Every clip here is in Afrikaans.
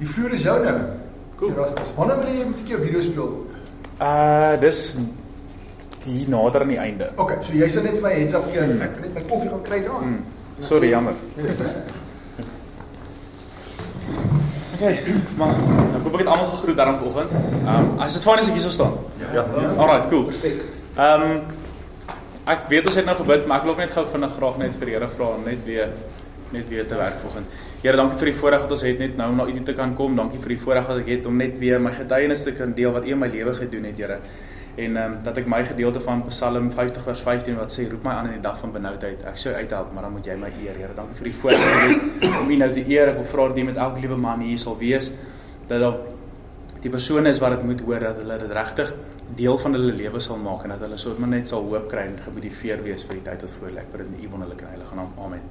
Die vloer is jou nou. Cool. Erastus. Wanneer wil jy met 'n keer video speel? Uh dis die nader aan die einde. Okay, so jy sal net vir my heads up gee. Ek wil net my koffie gaan kry daar. Mm. Sorry, jammer. Okay, maar nou probeer ek almal se groet daarom vanoggend. Ehm um, as dit fyn is ek hier sou staan. Ja. ja. Alright, cool. Perfek. Ehm um, ek weet ons het nou gebid, maar ek wil ook net gou vinnig graag net vir die Here vra net weer net weer te werk vanoggend. Here, dankie vir die voorreg dat ons het net nou na U te kan kom. Dankie vir die voorreg wat ek het om net weer my getuienis te kan deel wat U in my lewe gedoen het, Here. En ehm um, dat ek my gedeelte van Psalm 50 vers 15 wat sê roep my aan in die dag van benoudheid. Ek sou uithelp, maar dan moet jy my eer, Here. Dankie vir die voorreg om U nou te eer. Ek wil vra dat U met elke liewe man hier sal wees dat daar die persone is wat dit moet hoor dat hulle dit regtig deel van hulle lewe sal maak en dat hulle soort maar net sal hoop kry en gemotiveer wees vir die tyd wat voor lê. Ek bid in U wonderlike heilige naam. Amen.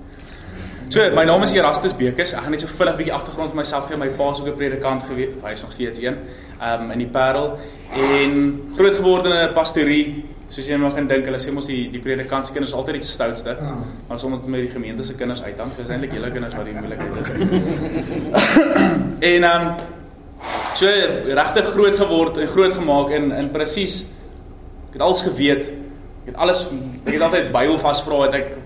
So, my naam is Erastus Bekes. Ek gaan net so vinnig 'n bietjie agtergrond vir myself gee. My pa is ook 'n predikant gewees. Hy is nog steeds een. Um in die Parel en groot geword in 'n pastorie. Soos jy mag dink, hulle sê mos die die predikant se kinders altyd die stoutste. Ja. Maar soms met die gemeente se kinders uithang. Dis eintlik julle kinders wat die moeilikheid is. en um so regtig groot geword en groot gemaak in in presies ek het alles geweet. Ek het alles ek het altyd Bybel vasvra het ek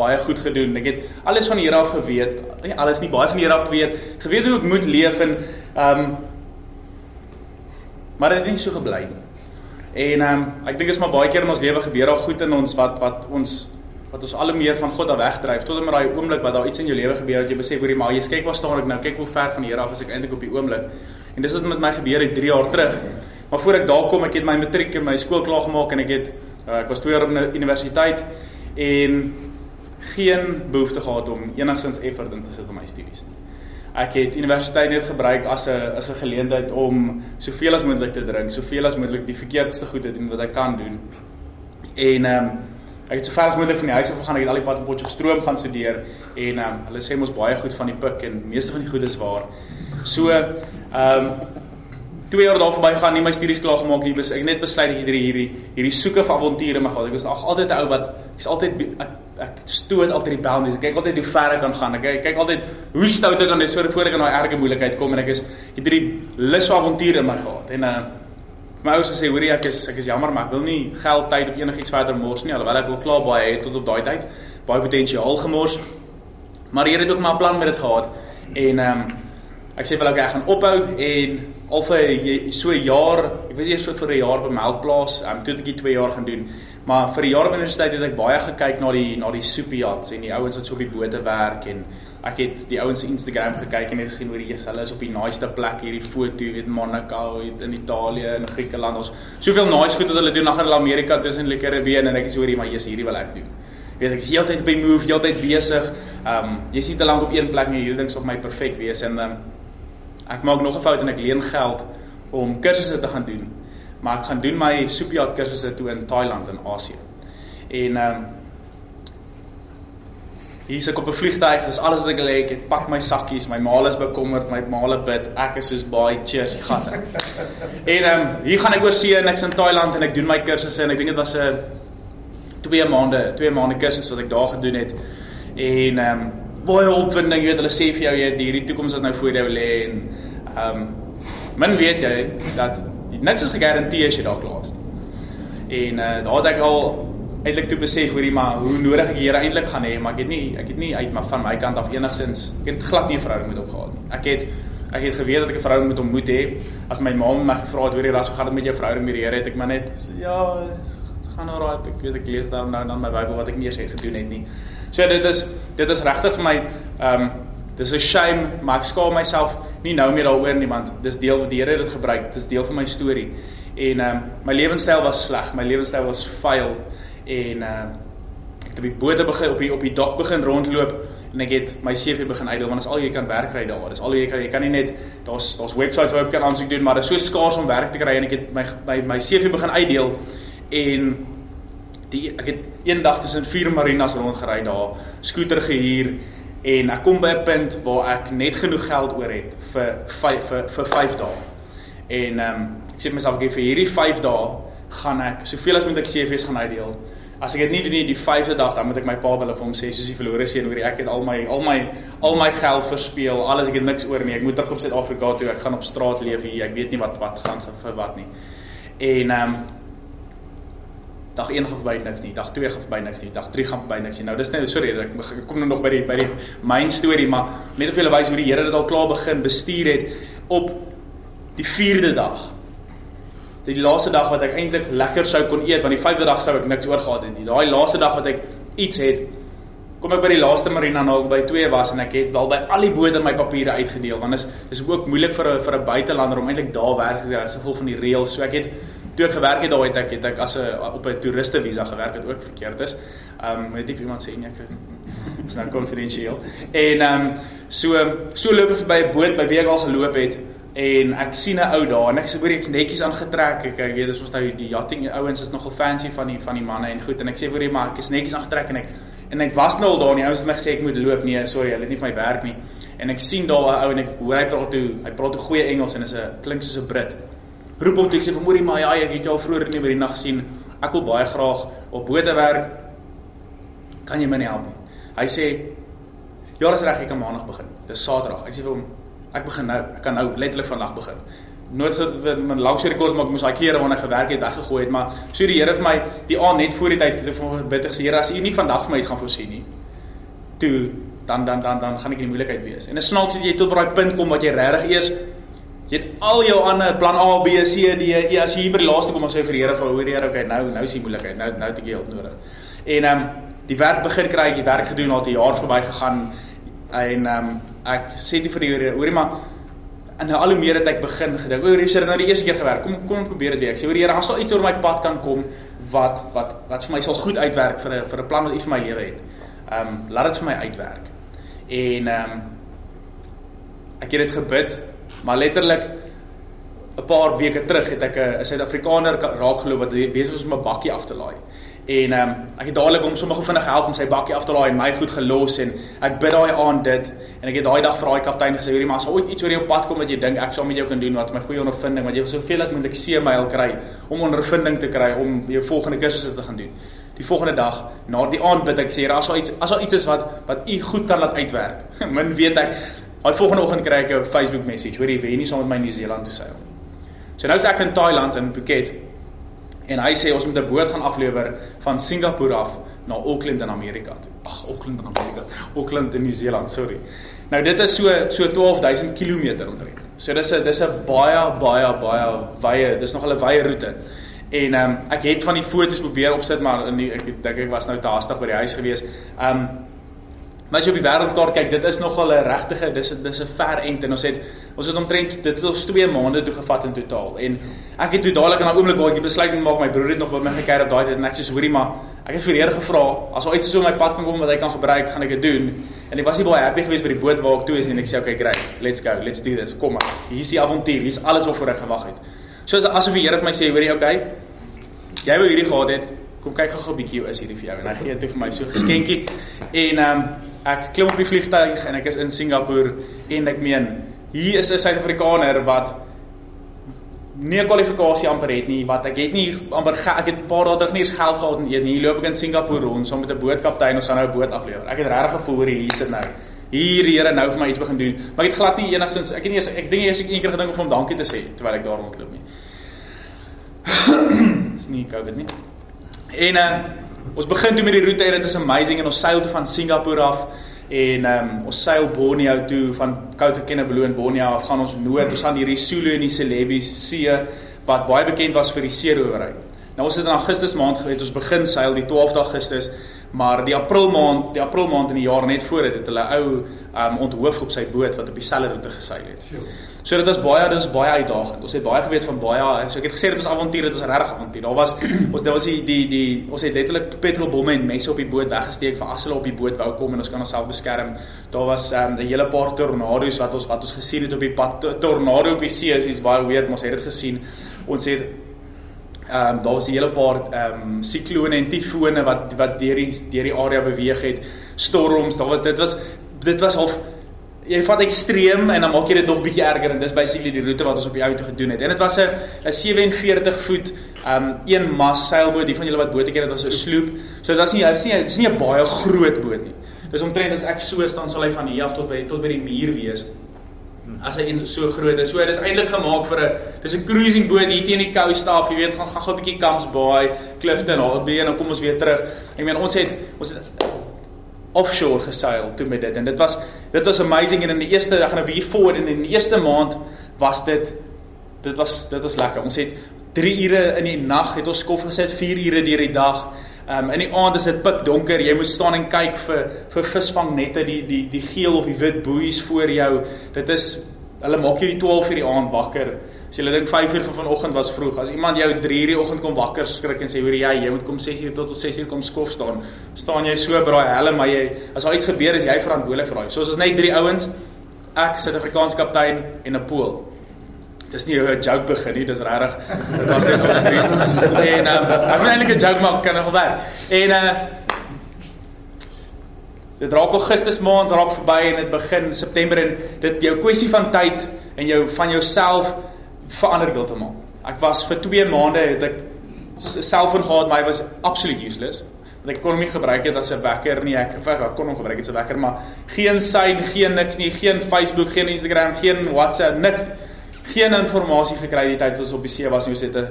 baie goed gedoen. Ek het alles van die Here af geweet. Nie alles nie, baie van die Here af geweet. Geweet hoe ek moet leef en ehm um, maar dit het nie so gebly nie. En ehm um, ek dink is maar baie keer in ons lewe gebeur daar goed in ons wat wat ons wat ons al meer van God af wegdryf tot en met daai oomblik wat daar iets in jou lewe gebeur dat jy besef hoorie maar jy kyk waar staan ek nou kyk hoe ver van die Here af is ek eintlik op die oomblik en dis wat met my gebeur het 3 jaar terug maar voor ek daar kom ek het my matriek en my skool klaar gemaak en ek het uh, ek was 2 jaar op 'n universiteit en geen behoefte gehad om enigstens effort in te sit op my studies nie. Ek het universiteit net gebruik as 'n as 'n geleentheid om soveel as moontlik te drink, soveel as moontlik die verkeerdste goed te doen wat ek kan doen. En ehm um, ek het so ver as moontlik van die huis af gegaan, ek het al die pad op Potchefstroom gaan studeer en ehm um, hulle sê mos baie goed van die pik en meeste van die goed is waar. So ehm um, twee jaar daar verby gaan, nie my studies klaar gemaak nie. Ek net besluit ek hierdie hierdie hierdie soeke van avonture my gehad. Ek was ag altyd 'n ou wat ek's altyd ek, ek stoot altyd die boundaries. Ek kyk altyd hoe ver ek kan gaan. Ek kyk, kyk altyd hoe stout ek kan wees voor ek in daai erge moeilikheid kom en ek is hierdie lus vir avonture in my gehad. En uh my ouers gesê, "Hoorie, ek is ek is jammer, maar ek wil nie geld, tyd of enigiets verder mors nie, alhoewel ek wil klaar baie het tot op daai tyd. Baie potensiaal gemors. Maar Here het ook maar 'n plan met dit gehad. En ehm um, ek sê vir hulle ek gaan ophou en al vir so 'n jaar, ek was eers vir 'n jaar by Melkplaas, um, toe het ek 2 jaar gaan doen. Maar vir die jaar op universiteit het ek baie gekyk na die na die soepiats en die ouens wat so op die bote werk en ek het die ouens se Instagram gekyk en het gesien hoe die hulle is op die naaste plek hierdie foto, weet Monaco, weet in Italië en Griekeland. Ons soveel nice goed wat hulle doen, dan gaan hulle Amerika tussen die Karibië en ek is hoorie maar jy's hierdie wil ek doen. Weet ek is heeltyd by move, heeltyd besig. Ehm um, jy sien te lank op een plek en hierdie ding sou my perfek wees en ehm um, Ek maak nog 'n fout en ek leen geld om kursusse te gaan doen. Maar ek gaan doen my Sopiat kursusse toe in Thailand in Asië. En ehm um, hier is ek op 'n vliegtuig, dis alles wat ek lê, ek pak my sakkies, my maal is bekommerd, my maal bid, ek is soos baie cheers gatte. en ehm um, hier gaan ek oor see en ek's in Thailand en ek doen my kursusse en ek dink dit was 'n 2 maande, 2 maande kursus wat ek daar gedoen het. En ehm um, baie opwinding, jy weet hulle sê vir jou jy hierdie toekoms wat nou voor jou lê en ehm um, min weet jy dat niks is gegarandeer as jy daar klaar is. En uh daar het ek al eintlik toe besef hoorie maar hoe nodig ek hier eintlik gaan hê, maar ek het nie ek het nie uit maar van my kant af enigsins ek het glad nie 'n verhouding met hom gehad nie. Ek het ek het geweet dat ek 'n verhouding met hom moet hê. As my ma my gevra het hoorie ras gaan dit met jou verhouding met die Here, het ek maar net ja, gaan nou raai ek weet ek lees daar nou dan my Bybel wat ek nie eers het gedoen het nie. So dit is dit is regtig vir my ehm um, dis 'n shame, maar ek skaam myself nie nou meer daaroor nie want dis deel wat die Here dit gebruik. Dis deel van my storie. En ehm um, my lewenstyl was sleg. My lewenstyl was vuil en ehm uh, ek het op die bote begin op die op die dak begin rondloop en ek het my CV begin uitdeel want is al jy kan werk kry daar. Dis al jy kan jy kan nie net daar's daar's websites waar jy kan aansoek doen, maar dit is so skaars om werk te kry en ek het my my, my CV begin uitdeel en die ek het eendag tussen vier marinas rondgery daar, skooter gehuur en ek kom by 'n punt waar ek net genoeg geld oor het vir 5 vir vir 5 dae. En ehm um, ek sê myself ek vir hierdie 5 dae gaan ek soveel as moontlik CV's gaan uitdeel. as ek dit nie doen nie die 5de dag dan moet ek my pa bel of hom sê soos die verlore seun hoor ek het al my al my al my geld verspeel alles ek het niks oor nie ek moet terug op Suid-Afrika toe ek gaan op straat leef hier ek weet nie wat wat gaan vir wat nie en ehm um, dag 1 gaan verby niks nie. Dag 2 gaan verby niks nie. Dag 3 gaan verby niks nie. Nou dis net sorry ek kom nou nog by die by die myn storie maar net of julle wys hoe die Here dit al klaar begin bestuur het op die 4de dag. Die laaste dag wat ek eintlik lekker sou kon eet want die vyfde dag sou ek niks oor gehad het nie. Daai laaste dag wat ek iets het, kom ek by die laaste marina nou by 2 was en ek het wel by al die bote my papiere uitgedeel want is dis ook moeilik vir 'n vir 'n buitelander om eintlik daar werk te doen as gevolg van die reëls. So ek het toe ek gewerk het daai het ek het ek as 'n op 'n toeriste visa gewerk het ook verkeerd is. Ehm um, weet ek iemand sê nie ek is nou konfidensieel. En ehm um, so so loop ek by 'n boot by wie ek al geloop het en ek sien 'n ou daar en ek sê hoor ek's netjies aangetrek ek, ek weet ons nou die yachting ouens is nogal fancy van die van die manne en goed en ek sê hoor jy maar ek is netjies aangetrek en ek en ek was nou al daar en die ouens het my gesê ek moet loop nee sorry hulle het nie my werk nie en ek sien daar 'n ou en ek hoor hy praat toe hy praat toe goeie Engels en is 'n klink soos 'n Brit roep hom toe ek sê vir moorie maar ja ek het jou vroeër in die nag gesien ek wil baie graag op bote werk kan jy my help hy sê ja dis reg ek kan maandag begin dis saterdag ek sê vir hom ek begin nou, ek kan nou letterlik vandag begin. Nooit dat my langs rekord maar ek moes daai klere waarna ek gewerk het weggegooi het, maar so die Here vir my die aand net voor die tyd het vir bid gesê Here as U nie vandag vir my iets gaan voorsien nie. Toe dan dan dan dan gaan ek in die moeilikheid wees. En 'n snaaks het jy tot by daai punt kom wat jy regtig eers jy het al jou ander plan A, B, C, D, E as jy hier by die laaste kom en sê vir die Here vir hoor die Here okay nou nou is die moeilikheid. Nou nou het ek hulp nodig. En ehm um, die werk begin kry, ek het werk gedoen, al 'n jaar verby gegaan en ehm um, ek sê dit vir die Here, hoorie maar en nou al hoe meer het ek begin gedink, oor hierdie nou die eerste keer gewerk. Kom kom probeer dit weer. Ek sê hoorie Here, as daar iets oor my pad kan kom wat wat wat vir my sal goed uitwerk vir 'n vir 'n plan wat U vir my lewe het. Ehm um, laat dit vir my uitwerk. En ehm um, ek het dit gebid, maar letterlik 'n paar weke terug het ek 'n Suid-Afrikaner raak geloop wat besig was om 'n bakkie af te laai. En ehm um, ek het dadelik hom sommer vinnig gehelp om sy bakkie af te laai en my goed gelos en ek bid daai aand dit en ek het daai dag vir daai kaptein gesê hoorie maar as ooit iets oor jou pad kom wat jy dink ek sal met jou kan doen wat my goeie ondervinding want jy soveel as moontlik see myl kry om ondervinding te kry om jou volgende kursusse te gaan doen. Die volgende dag na die aand bid ek sê as daar iets as daar iets is wat wat u goed kan laat uitwerk. Min weet ek daai volgende oggend kry ek 'n Facebook message hoorie wie nie saam met my New Zealand toe seil. So nou is ek in Thailand in Phuket En hy sê ons moet 'n boot gaan aflewer van Singapore af na Auckland in Amerika. Ag, Auckland in Amerika. Auckland in Nieu-Seeland, sorry. Nou dit is so so 12000 km omtrent. So dis 'n dis 'n baie baie baie wye, dis nog 'n wye roete. En ehm um, ek het van die foto's probeer opsit maar in die, ek dink ek was nou te haastig by die huis gewees. Ehm um, Maar as jy op die wêreldkaart kyk, dit is nogal 'n regtige dis dis 'n ver end en ons het ons het omtrent dit het ons 2 maande toe gevat in totaal. En ek het toe dadelik in 'n oomblik waar ek besluit moet maak, my broer het nog by my gekyk op daai tyd en ek sê hoorie maar ek het vir die Here gevra as al iets so op my pad kan kom wat hy kan gebruik, gaan ek dit doen. En ek was nie baie happy geweest by die boot waar ek toe is nie en ek sê okay, great. Let's go. Let's do this. Kom maar. Hier is die avontuur. Hier is alles waarvoor ek gewag het. So asof die Here vir my sê, hoorie, okay. Jy wou hierdie gehad het. Kom kyk gou-gou 'n bietjie hoe is hierdie vir jou en hy gee dit vir my so geskenkie. En ehm um, ek klim op die vliegtuig en ek is in Singapore en ek meen hier is 'n Suid-Afrikaner wat nie 'n kwalifikasie amper het nie wat ek het nie amper ek het 'n paar dae terug nie eens geld gehad en hier loop ek in Singapore rond saam so met 'n bootkaptein ons gaan nou 'n boot aflewer. Ek het regtig gevoel hoor hier sit nou. Hier Here nou vir my iets begin doen. Maar ek het glad nie enigsins ek het nie eens ek dink eers ek een keer gedink om hom dankie te sê terwyl ek daar rondloop nie. Is nie COVID nie. En uh, Ons begin toe met die roete en dit is amazing en ons seil toe van Singapore af en ehm um, ons seil Borneo toe van Kota Kinabalu in Borneo af gaan ons noord ons gaan hierdie Sulu en die Celebi see wat baie bekend was vir die seerowery. Nou ons het in Augustus maand geweet ons begin seil die 12de Augustus maar die April maand die April maand in die jaar net voor dit het hulle ou um onthoof op sy boot wat op dieselfde roete geseil het. So dit was baie dis baie uitdagend. Ons het baie geweet van baie so ek het gesê dit was avontuur, dit was regtig avontuur. Daar was ons daar was die die die ons het letterlik petrolbomme en mense op die boot weggesteek vir as hulle op die boot wou kom en ons kan onsself beskerm. Daar was um 'n hele paar tornado's wat ons wat ons gesien het op die pad tornado op die see is iets baie weird, ons het dit gesien. Ons het ehm um, daar was 'n hele paar ehm um, siklone en tifone wat wat deur die deur die area beweeg het, storms, daar was dit was dit was half jy vat ekstreem en dan maak jy dit nog bietjie erger en dis basically die roete wat ons op die ou toe gedoen het. En dit was 'n 'n 47 voet um een mas seilboot, die van julle wat ken, dit was 'n sloop. So dit was nie is nie dit is nie 'n baie groot boot nie. Dis omtrent as ek so staan sal hy van hier af tot by tot by die muur wees. As hy so groot is. So dit is eintlik gemaak vir 'n dis 'n cruising boot hier teen die Coast Staff, jy weet, gaan gaan gou 'n bietjie Camps Bay, Clifton, Albay en dan kom ons weer terug. Ek meen ons het ons het offshore geseil toe met dit en dit was dit was amazing en in die eerste ek gaan 'n bietjie forward en in die eerste maand was dit dit was dit was lekker. Ons het 3 ure in die nag het ons skof gesit, 4 ure deur die dag. Um in die aand is dit pikdonker. Jy moet staan en kyk vir vir visvangnette, die die die geel of die wit boeies voor jou. Dit is hulle maak jou die 12 uur die aand wakker. As jy dink 5 uur vanoggend was vroeg, as iemand jou 3 uur die oggend kom wakker skrik en sê hoor jy, jy moet kom 6 uur tot 6 uur kom skof staan, staan jy so braai helle maar jy as daar iets gebeur is jy verantwoordelik vir daai. So ons net drie ouens, ek Suid-Afrikaanse kaptein en 'n pool. Dis nie 'n joke begin nie, dis regtig. Dit was net ons drie. En uh, ek wil eintlik 'n joke maak kan nog werk. En uh Dit raak Augustus maand raak verby en dit begin September en dit jou kwessie van tyd en jou van jouself verander heeltemal. Ek was vir 2 maande het ek selfoon gehad, maar hy was absoluut useless. Want ek kon hom nie gebruik het as 'n wekker nie. Ek ek kon hom gebruik het as 'n wekker, maar geen sein, geen niks nie, geen Facebook, geen Instagram, geen WhatsApp, niks geen inligting gekry die tyd ons op die see was nie. Ons het 'n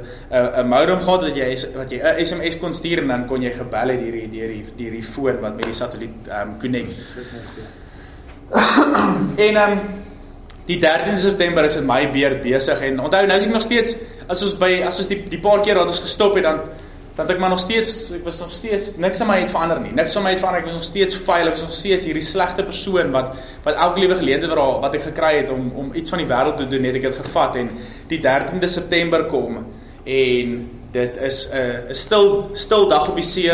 'n modem gehad wat jy wat jy 'n SMS kon stuur en dan kon jy gebel het deur die deur die deur die foon wat met die satelliet ehm um, connect. en ehm um, die 13 September is dit my beurt besig en onthou nou is ek nog steeds as ons by as ons die die paar keer wat ons gestop het dan dat ek maar nog steeds ek was nog steeds niks aan my het verander nie. Niks van my het verander. Ek was nog steeds vuil. Ek was nog steeds hierdie slegte persoon wat wat elke liewe geleentheid wat wat ek gekry het om om iets van die wêreld te doen, het ek dit gevat en die 13de September kom en dit is 'n 'n stil stil dag op die see.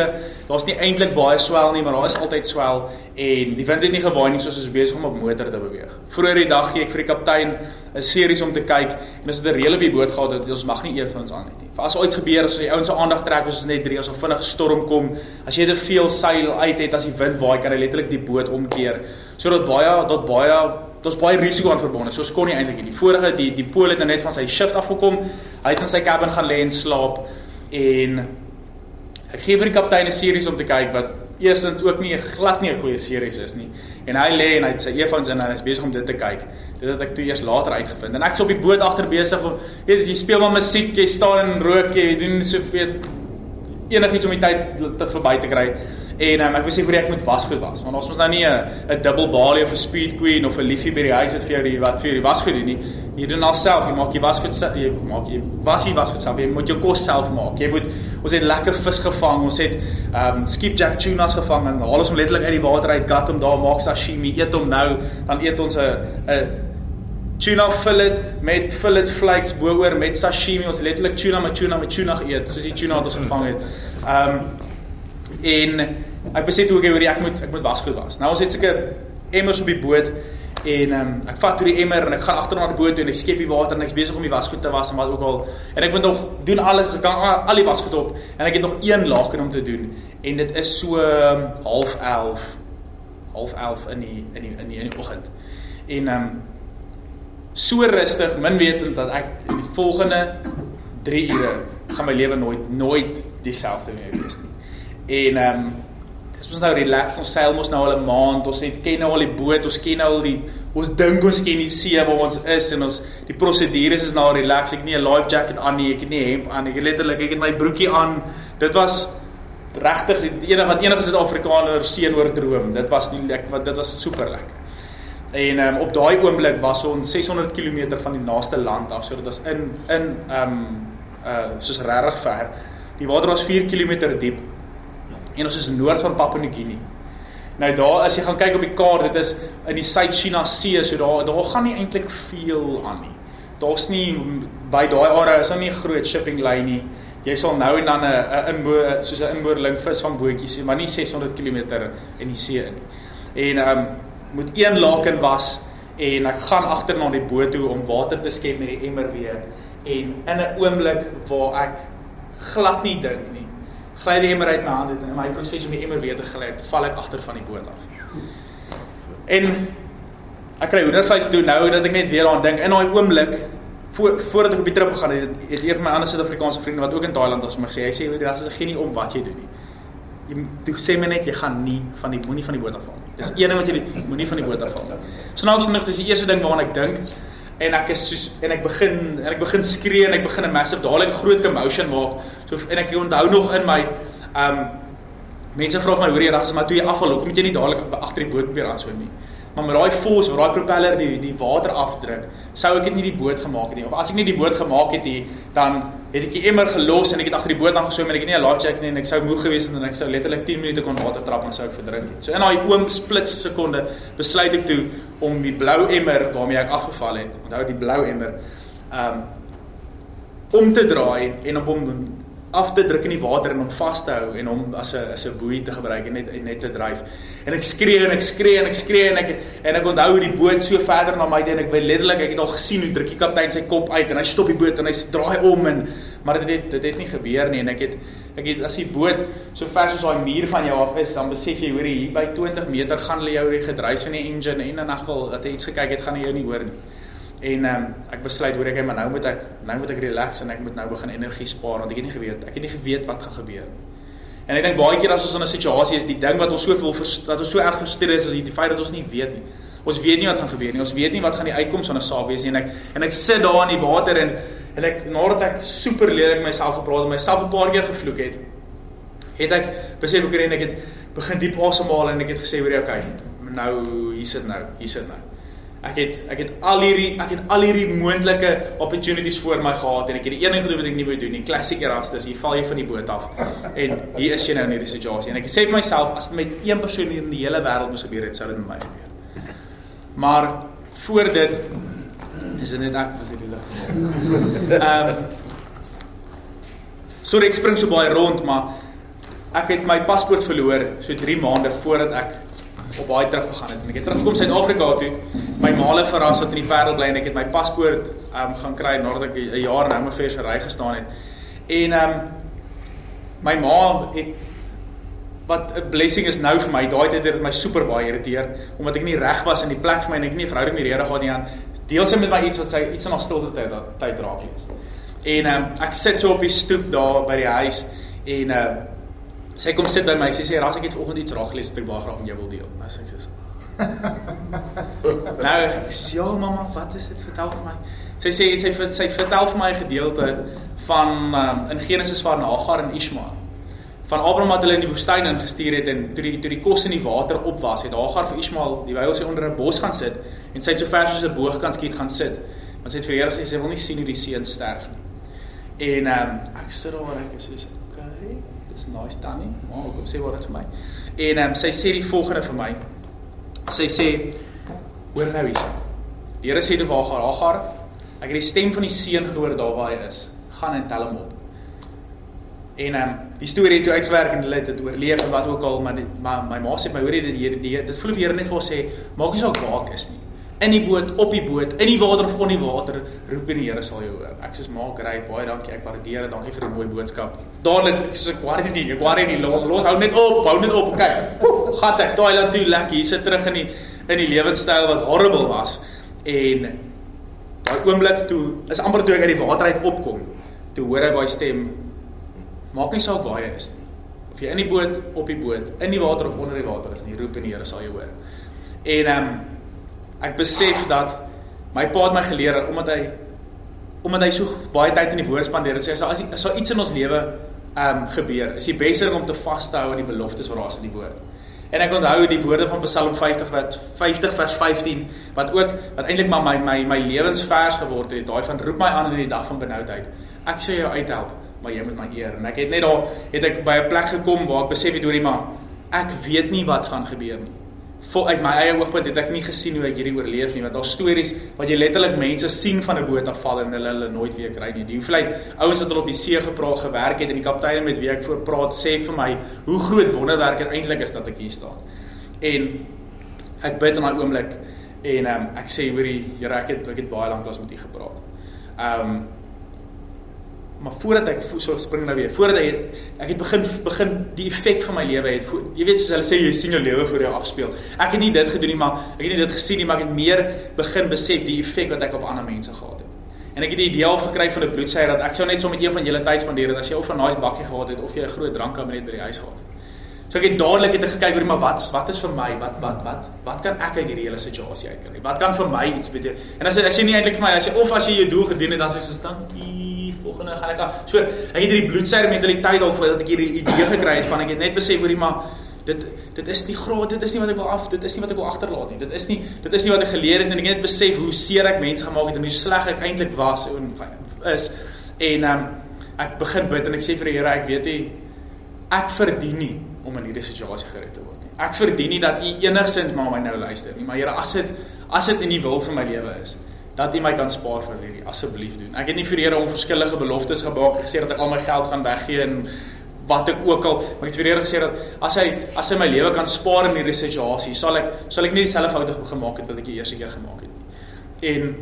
Daar's nie eintlik baie swel nie, maar daar is altyd swel en die wind het nie gewaai nie soos ons besig om op motor te beweeg. Vroeger die dag gee ek vir die kaptein 'n series om te kyk en as dit 'n reël op die boot gehad het, ons mag nie een van ons aan het nie. Vir as iets gebeur, as die ouens se aandag trek, ons is net drie, as 'n vinnige storm kom, as jy te veel seil uit het, as die wind waai, kan hy letterlik die boot omkeer. So dat baie dat baie Daar's baie risiko aan verbonde. So skon nie eintlik nie. Vorige die die pool het net van sy shift afgekom. Hy het in sy cabin gaan lê en slaap en ek gee vir die kaptein 'n series om te kyk wat eerstens ook nie glad nie 'n goeie series is nie. En hy lê en hy het sy earphones in en hy is besig om dit te kyk. Dit het ek toe eers later uitgevind. En ek's op die boot agter besig om weet jy speel maar musiek, jy staan en rook, jy doen so weet enigiets om die tyd te verby te kry. En um, ek wou sê hoe ek moet wasgoed was, want ons mos nou nie 'n 'n double balie of 'n speed queen of 'n liefie by die huis het vir jou die wat vir jou die wasgoed doen nie. Jy doen alself, jy maak jy wasgoed self, jy maak jy was jy wasgoed self, jy moet jou kos self maak. Jy moet ons het lekker vis gevang, ons het um, skipjack tunas gevang en haal ons hom letterlik uit die water uit, gat hom daar, maak sashimi, eet hom nou, dan eet ons 'n 'n tuna fillet met fillet flakes bo-oor met sashimi, ons letterlik tuna met tuna met tuna eet, soos die tuna wat ons gevang het. Um, en ek besef hoe ek oor ek moet ek moet wasgoed was. Nou ons het seker emmers op die boot en um, ek vat toe die emmer en ek gaan agter na die boot toe en ek skep die water en ek's besig om die wasgoed te was en wat ook al. En ek moet nog doen alles, ek kan al die wasgoed op en ek het nog een laag om te doen en dit is so um, half 11 half 11 in die in die in die in die oggend. En um, so rustig, min wetend dat ek die volgende 3 ure gaan my lewe nooit nooit dieselfde weer wees nie. En ehm um, dis mos nou relax, ons seil mos nou al 'n maand, ons het ken nou al die boot, ons ken nou al die ons dink ons ken die see waar ons is en ons die prosedures is nou relax. Ek het nie 'n life jacket aan nie, ek het nie hemp aan. Ek het letterlik ek het my broekie aan. Dit was regtig die enige wat enige Suid-Afrikaner seën oor droom. Dit was nie lekker wat dit was super lekker. En um, op daai oomblik was ons 600 km van die naaste land af, so dit was in in ehm um, uh soos regtig ver. Die water was 4 km diep en ons is noord van Papua Guinea. Nou daar as jy gaan kyk op die kaart, dit is in die Suid-China See, so daar daar gaan nie eintlik veel aan nie. Daar's nie by daai area is daar nie groot shipping lyn nie. Jy sal nou en dan 'n 'n inboor soos 'n inboorling visvangbootjie sien, maar nie 600 km in die see in. En ehm um, moet een laken was en ek gaan agter na die boot toe om water te skep met die emmer weer en in 'n oomblik waar ek glad nie dink nie gly die emmer uit my hande en my proses om die emmer weer te gly, val ek agter van die boot af. En ek kry hoendervleis toe nou dat ek net weer aan dink in daai oomblik voor voordat ek op die trip gegaan het, het van my ander Suid-Afrikaanse vriende wat ook in Thailand was vir my gesê, hy sê weet jy, geen nie om wat jy doen nie. Jy jy sê my net jy gaan nie van die moenie van die boot afval nie. Dis een ding wat jy moenie van die boot afval nie. So nou ek sien dis die eerste ding waaraan ek dink en ek is soos en ek begin en ek begin skree en ek begin 'n massive dadelik groot commotion maak. So en ek onthou nog in my um mense vra my hoor jy ras maar toe jy afval hoekom moet jy nie dadelik agter die boot weer aanswem nie. Maar met daai force, met daai propeller die die water afdruk, sou ek dit nie die boot gemaak het nie. Of as ek nie die boot gemaak het nie, dan het ek die emmer gelos en ek het agter die boot aangeswem en ek het nie 'n life jacket nie en ek sou moeg gewees het en ek sou letterlik 10 minute kon water trap en sou ek verdrink het. So in daai oom splits sekonde besluit ek toe om die blou emmer waarmee ek afgeval het, onthou die blou emmer, um om te draai en op hom af te druk in die water en hom vas te hou en hom as 'n as 'n boei te gebruik en net net te dryf. En ek skree en ek skree en ek skree en ek en ek onthou die boot so verder na my toe en ek weet letterlik ek het al gesien hoe druk die kaptein sy kop uit en hy stop die boot en hy draai om en maar dit het dit het nie gebeur nie en ek het ek het as die boot so ver soos daai muur van jou af is dan besef jy hoor hier by 20 meter gaan hulle jou gedryf van die engine en in geval dat jy iets gekyk het gaan jy jou nie hoor nie. En ehm um, ek besluit hoor ek maar nou moet ek nou moet ek relax en ek moet nou begin energie spaar want ek het nie geweet ek het nie geweet wat gaan gebeur nie. En ek dink baie keer as ons in 'n situasie is, die ding wat ons soveel wat ons so erg frustreer is, is die feit dat ons nie weet nie. Ons weet nie wat gaan gebeur nie. Ons weet nie wat gaan die uitkoms van 'n saak wees nie. En ek en ek sit daar in die water en en ek nadat ek super lelik myself gepraat en myself 'n paar keer gevloek het, het ek besef ek en ek het begin diep asemhaal en ek het gesê hoor jy okay, nou hier sit nou, hier sit nou. Ek het ek het al hierdie ek het al hierdie moontlike opportunities voor my gehad en ek het die een ding gedoen wat ek nie wou doen nie. Classic Erastus, hier val jy van die boot af. En hier is jy nou in hierdie situasie. En ek sê vir myself as dit met een persoon in die hele wêreld moes gebeur het, sou dit met my gebeur. Maar voor dit is dit net ek was hierdie lig. Ehm Sorry ek spring so baie rond, maar ek het my paspoort verloor so 3 maande voordat ek op baie terug gegaan het en ek het teruggekom Suid-Afrika toe. My maale verras wat in die Parel bly en ek het my paspoort um gaan kry nadat ek 'n jaar nou ongeveer so ry gestaan het. En um my ma het wat 'n blessing is nou vir my. Daai tyd het dit my super baie irriteer omdat ek nie reg was in die plek vir my en ek nie 'n verhouding met die Here gehad nie aan. Deel sy met my iets wat sy iets in haar stilte tyd tyd raak lees. En um ek sit so op die stoep daar by die huis en um Sy kom sit by my. Sy sê ras ek het vanoggend iets raak gelees wat ek baie graag met jou wil deel. Nou sê ek so. nou, ek sê ja mamma, wat is dit? Vertel vir my. Sy sê sy sy, sy vertel vir my 'n gedeelte van um, in Genesis waar Hagar en Ismael van Abraham wat hulle in die woestyn ingestuur het en toe die toe die kos in die water op was, het Hagar vir Ismael die Bybel sê onder 'n bos gaan sit en sy het so ver soos 'n boog kan skiet gaan sit. Want sy het vir Here gesê sy wil nie sien hoe die seun sterf nie. En ehm um, ek sit daar en ek sê okay dis nice tannie. Maar kom sê wat dit vir my. En ehm um, sy sê die volgende vir my. Sy sê hoor nou hier. Die Here sê te Hagar, Hagar, ek het die stem van die seun gehoor daar waar hy is. Gaan en tel hom op. En ehm um, die storie het toe uitgewerk en hulle het dit oorleef en wat ook al, maar die, maar my ma sê my hoor jy dit die, die dit voel die Here net vir sê, maak nie saak waar ek is nie in die boot, op die boot, in die water of onder die water, roep en die Here sal jou hoor. Ek sê maak ry, baie dankie. Ek waardeer dit. Dankie vir die mooi boodskap. Dadelik soos ek worry nie, ek worry nie. Los hou net op, hou net op. Kyk. Gat ek Thailand toe lekker. Hier sit terug in die in die lewenstyl wat horrible was. En daai oomblik toe is amper toe ek uit die water uit opkom, toe hoor ek daai stem. Maak nie saak waar jy is nie. Of jy in die boot, op die boot, in die water of onder die water is nie, roep en die Here sal jou hoor. En ehm um, ek besef dat my pa het my geleer dat omdat hy omdat hy so baie tyd in die woord spandeer het, sê hy as as so iets in ons lewe ehm um, gebeur, is die beste ding om te vas te hou aan die beloftes wat daar is in die woord. En ek onthou die woorde van Psalm 50 wat 50 vers 15 wat ook wat eintlik maar my my my lewensvers geword het, daai van roep my aan in die dag van benoudheid. Ek sê jou uithelp, maar jy moet my eer. En ek het net daar het ek by 'n plek gekom waar ek besef het hoorie maar ek weet nie wat gaan gebeur nie vol uit my eie oogpunt het ek nie gesien hoe ek hierdie oorleef nie want daar stories wat jy letterlik mense sien van 'n boot afval en hulle hulle nooit weer kry nie. Die hoeveelheid ouens wat hulle op die see gepraat gewerk het en die kaptein met wie ek voor praat sê vir my hoe groot wonderwerk dit eintlik is dat ek hier staan. En ek bid in daai oomblik en um, ek sê hoorie Here ek het ek het baie lank lank met u gepraat. Um maar voordat ek so spring nou weer, voordat ek ek het begin begin die effek van my lewe het. Jy weet soos hulle sê jy sien jou lewe voor jou afspeel. Ek het nie dit gedoen nie, maar ek het nie dit gesien nie, maar ek het meer begin besef die effek wat ek op ander mense gehad het. En ek het die idee al gekry van 'n bloedsuier dat ek sou net so met een van julle tyd spandeer het as jy of 'n nice bakkie gehad het of jy 'n groot drankkabinet by die huis gehad het. So ek het dadelik het ek gekyk oor maar wat wat is vir my? Wat wat wat wat kan ek uit hierdie hele situasie uitkry? Wat kan vir my iets beteken? En as as jy nie eintlik vir my as jy of as jy jou doel gedien het dan sê so dankie. Volgende gaan ek aan. So ek het hierdie bloedsuier mentaliteit al voordat ek hierdie idee gekry het van ek het net besef hoorie maar dit dit is nie groot dit is nie wat ek wil af dit is nie wat ek wil agterlaat nie dit is nie dit is nie wat ek geleer het en ek het net besef hoe seer ek mense gemaak het en hoe sleg ek eintlik was en is en um, ek begin bid en ek sê vir die Here ek weet nie ek verdien nie om in hierdie situasie gered te word nie. Ek verdien nie dat U enigsins maar my nou luister nie, maar Here, as dit as dit in die wil van my lewe is, dat U my kan spaar vir hierdie, asseblief doen. Ek het nie vir Here om verskillende beloftes gemaak gesê dat ek al my geld gaan weggee en wat ek ook al, maar ek het vir Here gesê dat as hy as hy my lewe kan spaar in hierdie situasie, sal ek sal ek nie dieselfde foute gemaak het wat ek die eerste keer gemaak het nie. En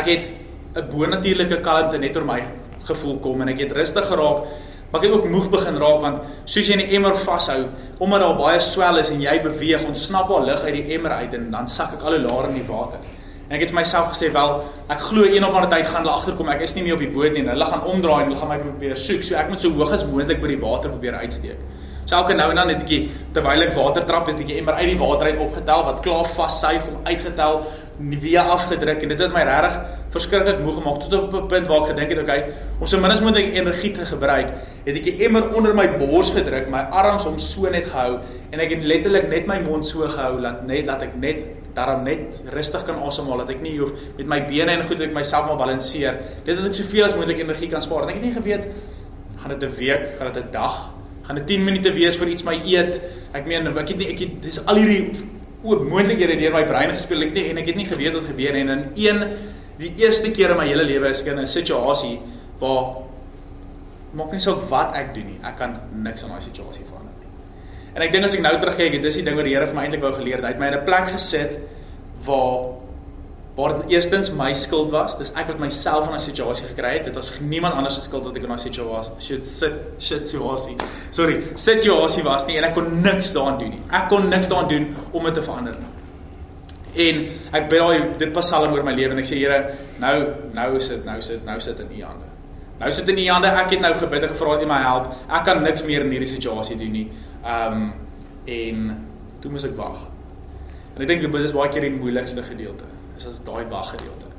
ek het 'n bonatuurlike kalmte net oor my gevoel kom en ek het rustig geraak Maar ek het ook moeg begin raak want soos jy die emmer vashou, omdat daar baie swel is en jy beweeg, ontsnap al lug uit die emmer uit en dan sak ek al hoe laer in die water. En ek het vir myself gesê, wel, ek glo een of ander tyd gaan hulle agterkom, ek is nie meer op die boot nie. Hulle gaan omdraai en hulle gaan my probeer soek. So ek moet so hoog as moontlik by die water probeer uitsteek. So elke nou en dan het ek terwyl ek water trap, het ek emmer uit die water uit opgetel wat klaar vassuig om uitgetel, weer afgedruk en dit het my regtig verskriklik moeg gemaak tot op 'n punt waar ek gedink het, okay, om so min as moontlik energie te gebruik, het ek die emmer onder my bors gedruk, my arms om so net gehou en ek het letterlik net my mond so gehou dat net dat ek net daarom net rustig kan asemhaal, dat ek nie hoef met my bene en goed dat ek myself maar balanseer. Dit het ek soveel as moontlik energie kan spaar. Ek het nie geweet gaan dit 'n week, gaan dit 'n dag, gaan dit 10 minute wees vir iets my eet. Ek meen ek het nie ek het dis al hierdie oop moontlikhede deur my brein gespeel ek nie en ek het nie geweet wat gebeur en in een die eerste keer in my hele lewe is ek in 'n situasie waar maak nie saak wat ek doen nie, ek kan niks aan daai situasie nie. En ek dink as ek nou terugkyk, dis die ding wat die Here vir my eintlik wou geleer het. Hy het my in 'n plek gesit waar waar dit eerstens my skuld was. Dis ek wat myself in 'n situasie gekry het. Dit was niemand anders se skuld dat ek in daai situasie shit sit situasie. Sorry, situasie was nie en ek kon niks daaraan doen nie. Ek kon niks daaraan doen om dit te verander nie. En ek bid daai dit Psalm oor my lewe en ek sê Here, nou nou is dit nou sit nou sit in U hande. Nou sit in U hande. Ek het nou gebid en gevra dat U my help. Ek kan niks meer in hierdie situasie doen nie. Ehm um, en toe moet ek wag. En ek dink dit is baie keer die moeilikste gedeelte. Dis as daai wag gedeelte.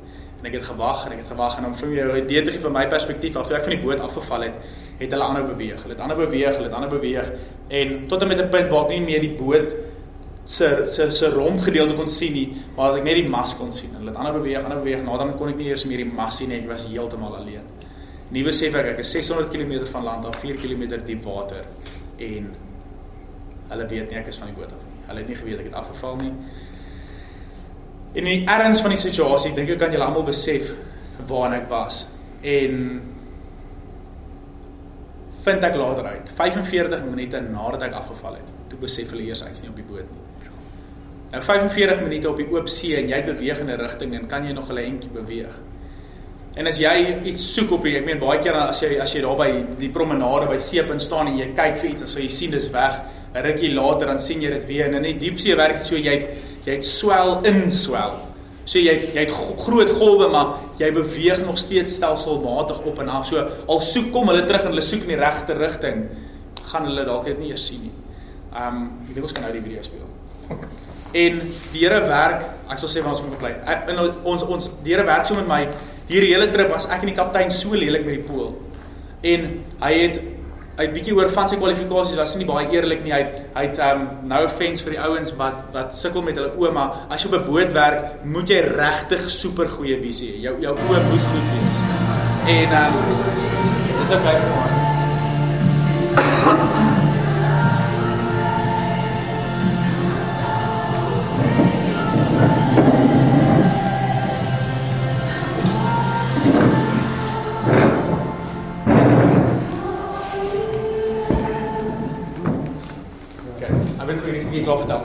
En ek het gewag en ek het gewag en om vir jou idee te gee van my perspektief af, toe ek van die boot afgeval het, het hulle aanhou beweeg. Hulle het aanhou beweeg, hulle het aanhou beweeg en tot en met 'n punt waar ek nie meer die boot se se se romp gedeelte kon sien nie, maar ek net die mas kon sien. Hulle het ander beweeg, ander beweeg, nou dan kon ek nie eers meer die mas sien nie, ek was heeltemal alleen. Nie besef ek ek is 600 km van land af, 4 km diep water en hulle weet nie ek is van die boot af nie. Hulle het nie geweet ek het afgeval nie. In die erns van die situasie, dink ek kan julle almal besef waar ek was. En vind ek later uit, 45 minute nadat ek afgeval het, toe besef hulle eers hy's nie op die boot nie. Nou 45 minute op die oop see en jy beweeg in 'n rigting en kan jy nog 'n entjie beweeg. En as jy iets soek op hier, ek meen baie keer as jy as jy daar by die promenade by seepunt staan en jy kyk vir iets en so jy sien dis weg, 'n rukkie later dan sien jy dit weer en in die diepsee werk dit so jy het, jy het swel in swel. So jy jy het groot golwe maar jy beweeg nog steeds stelselmatig op en af. So al soek kom hulle terug en hulle soek in die regte rigting, gaan hulle dalk dit nie eers sien nie. Um ek dink ons kan nou die video speel. En die Here werk, ek sal sê waar ons moet bly. In ons ons die Here werk so met my hierdie hele trip as ek en die kaptein so lelik met die pool. En hy het hy het bietjie oor van sy kwalifikasies was nie baie eerlik nie. Hy het hy het um nou 'n fence vir die ouens wat wat sukkel met hulle oë, maar as jy op 'n boot werk, moet jy regtig super goeie visie hê. Jou jou oë moet goed wees. En um dis okay. nie klaar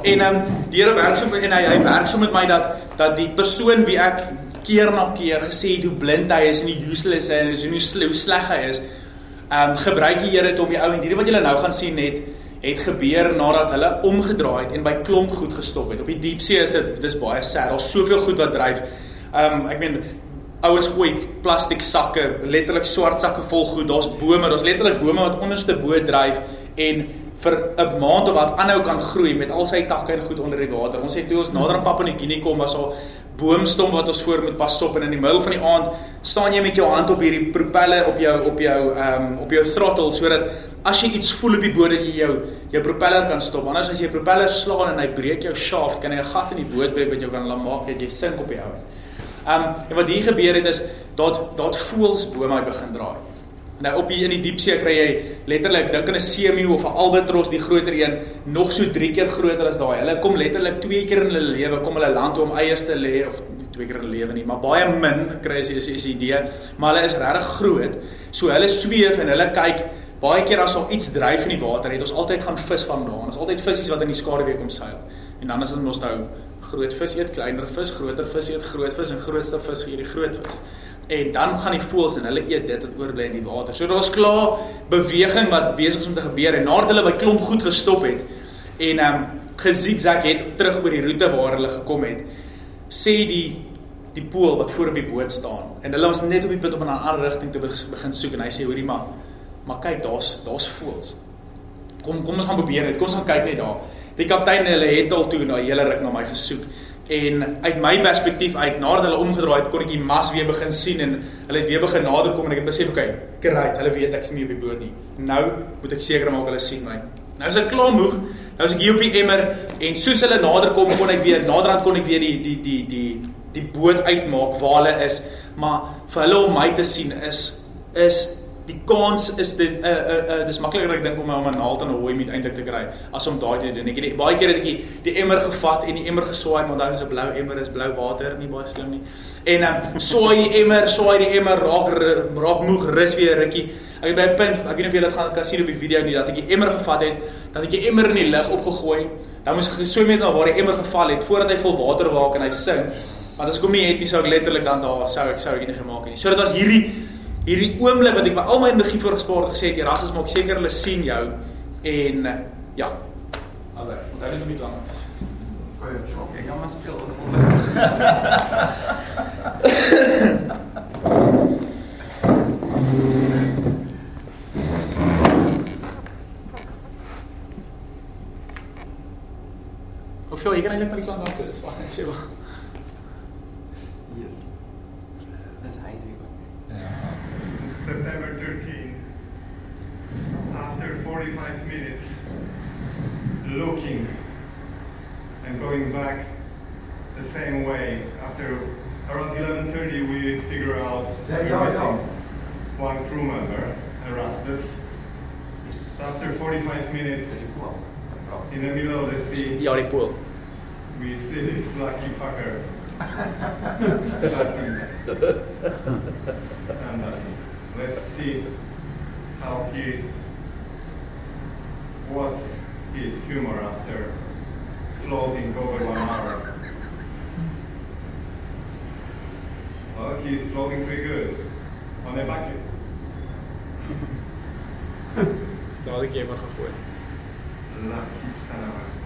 En ehm um, die Here werk so en hy hy werk so met my dat dat die persoon wie ek keer na keer gesê het hoe blind hy is en hoe useless hy is en hoe hoe sleg hy is. Ehm um, gebruik die Here dit om die ou en hierdie wat julle nou gaan sien net het gebeur nadat hulle omgedraai het en by klomp goed gestop het. Op die diepsee is dit dis baie sad. Daar's soveel goed wat dryf. Ehm um, ek meen ouens gooi plastiek sakke, letterlik swart sakke vol goed. Daar's bome, daar's letterlik bome wat onderste bo dryf en vir 'n maand of wat aanhou kan groei met al sy takke en goed onder die water. Ons sê toe ons nader aan Papua New Guinea kom was al boomstom wat ons voor moet pas op en in die middel van die aand staan jy met jou hand op hierdie propeller op jou op jou ehm um, op jou throttle sodat as jy iets voel op die boot dat jy jou jou propeller kan stop. Anders as jy propeller slaan en hy breek jou shaft, kan hy 'n gat in die boot breek wat jou kan laat maak dat jy sink op die ou. Ehm um, en wat hier gebeur het is dat dat voels bome begin draai. Nou op hier in die diepsee kry jy letterlik dink aan 'n seemeeu of 'n albatros, die groter een, nog so 3 keer groter as daai. Hulle kom letterlik 2 keer in hulle lewe kom hulle land toe om eiers te lê of nie 2 keer in hulle lewe nie, maar baie min kry as jy is 'n idee, maar hulle is regtig groot. So hulle sweef en hulle kyk baie keer as al iets dryf in die water, het ons altyd gaan vis vandaan. Ons altyd visse wat in die skaduwee kom seil. En dan is dit mos nou groot vis eet kleiner vis, groter vis eet groot vis en grootste vis eet die groot vis en dan gaan die voëls en hulle eet dit wat oorbly in die water. So daar's klaar beweging wat besig is om te gebeur en nadat hulle by klomp goed gestop het en ehm um, gesigzag het terug oor die roete waar hulle gekom het, sê die die pool wat voor op die boot staan en hulle was net op die punt om in 'n ander rigting te begin soek en hy sê hoorie maar maar kyk daar's daar's voëls. Kom kom ons gaan probeer dit. Kom ons gaan kyk net daar. Die kaptein hulle het al toe na hele ruk na my gesoek en uit my perspektief uit nadat hulle omgedraai het kon ek die mas weer begin sien en hulle het weer begin nader kom en ek het besef okay, great, hulle weet ek is nie op die boot nie. Nou moet ek seker maak hulle sien my. Nou is ek klaar moeg. Nou is ek hier op die emmer en soos hulle nader kom kon ek weer naderhand kon ek weer die die die die die boot uitmaak waar hulle is, maar vir hulle om my te sien is is die kans is dit 'n uh, 'n uh, uh, dis makliker ek dink om om 'n naald in 'n hooi met eintlik te kry as om daai te doen. Ek het baie keer het ek die, die emmer gevat en die emmer geswaai, maar dan is 'n blou emmer is blou water, nie baie slim nie. En um, swaai die emmer, swaai die emmer raak raak moeg rus weer rukkie. Ek het by 'n punt, ek weet nie of jy dit gaan kan sien op die video nie, dat ek die emmer gevat het, dat ek die emmer in die lug opgegooi. Dan moes ek geswem het na waar die emmer geval het voordat hy vol water waak en hy sink. Want as ek hom nie het nie, sou ek letterlik dan daar sou ek sou ek nie gemaak het nie. So dit was hierdie hierdie oomblik wat ek by al my energie voorgespaar het gesê het Erasmus maak seker hulle sien jou en ja. Alre, onthou net om dit lank. Goeie, okay, ja, maar speel ons vol. Hoeveel jy kan eintlik by die klant daar sit, is waar ek sê wel. September 13, after 45 minutes looking and going back the same way, after around 11.30 we figure out yeah, yeah, yeah. one crew member, Erasmus. After 45 minutes in the middle of the sea, ja, die pool. we see this lucky fucker. and, uh, let's see how he what's his humor after floating over one hour. Well, he's floating pretty good on a bucket. Daar had ik je maar gegooid. Lucky son of a...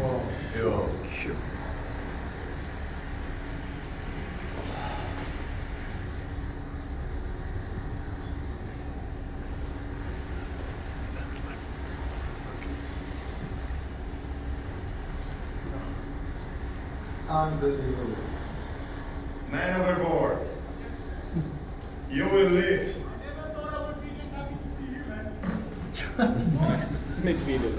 Wow. Yo, sure. Unbelievable. Man overboard. You will live. Net video.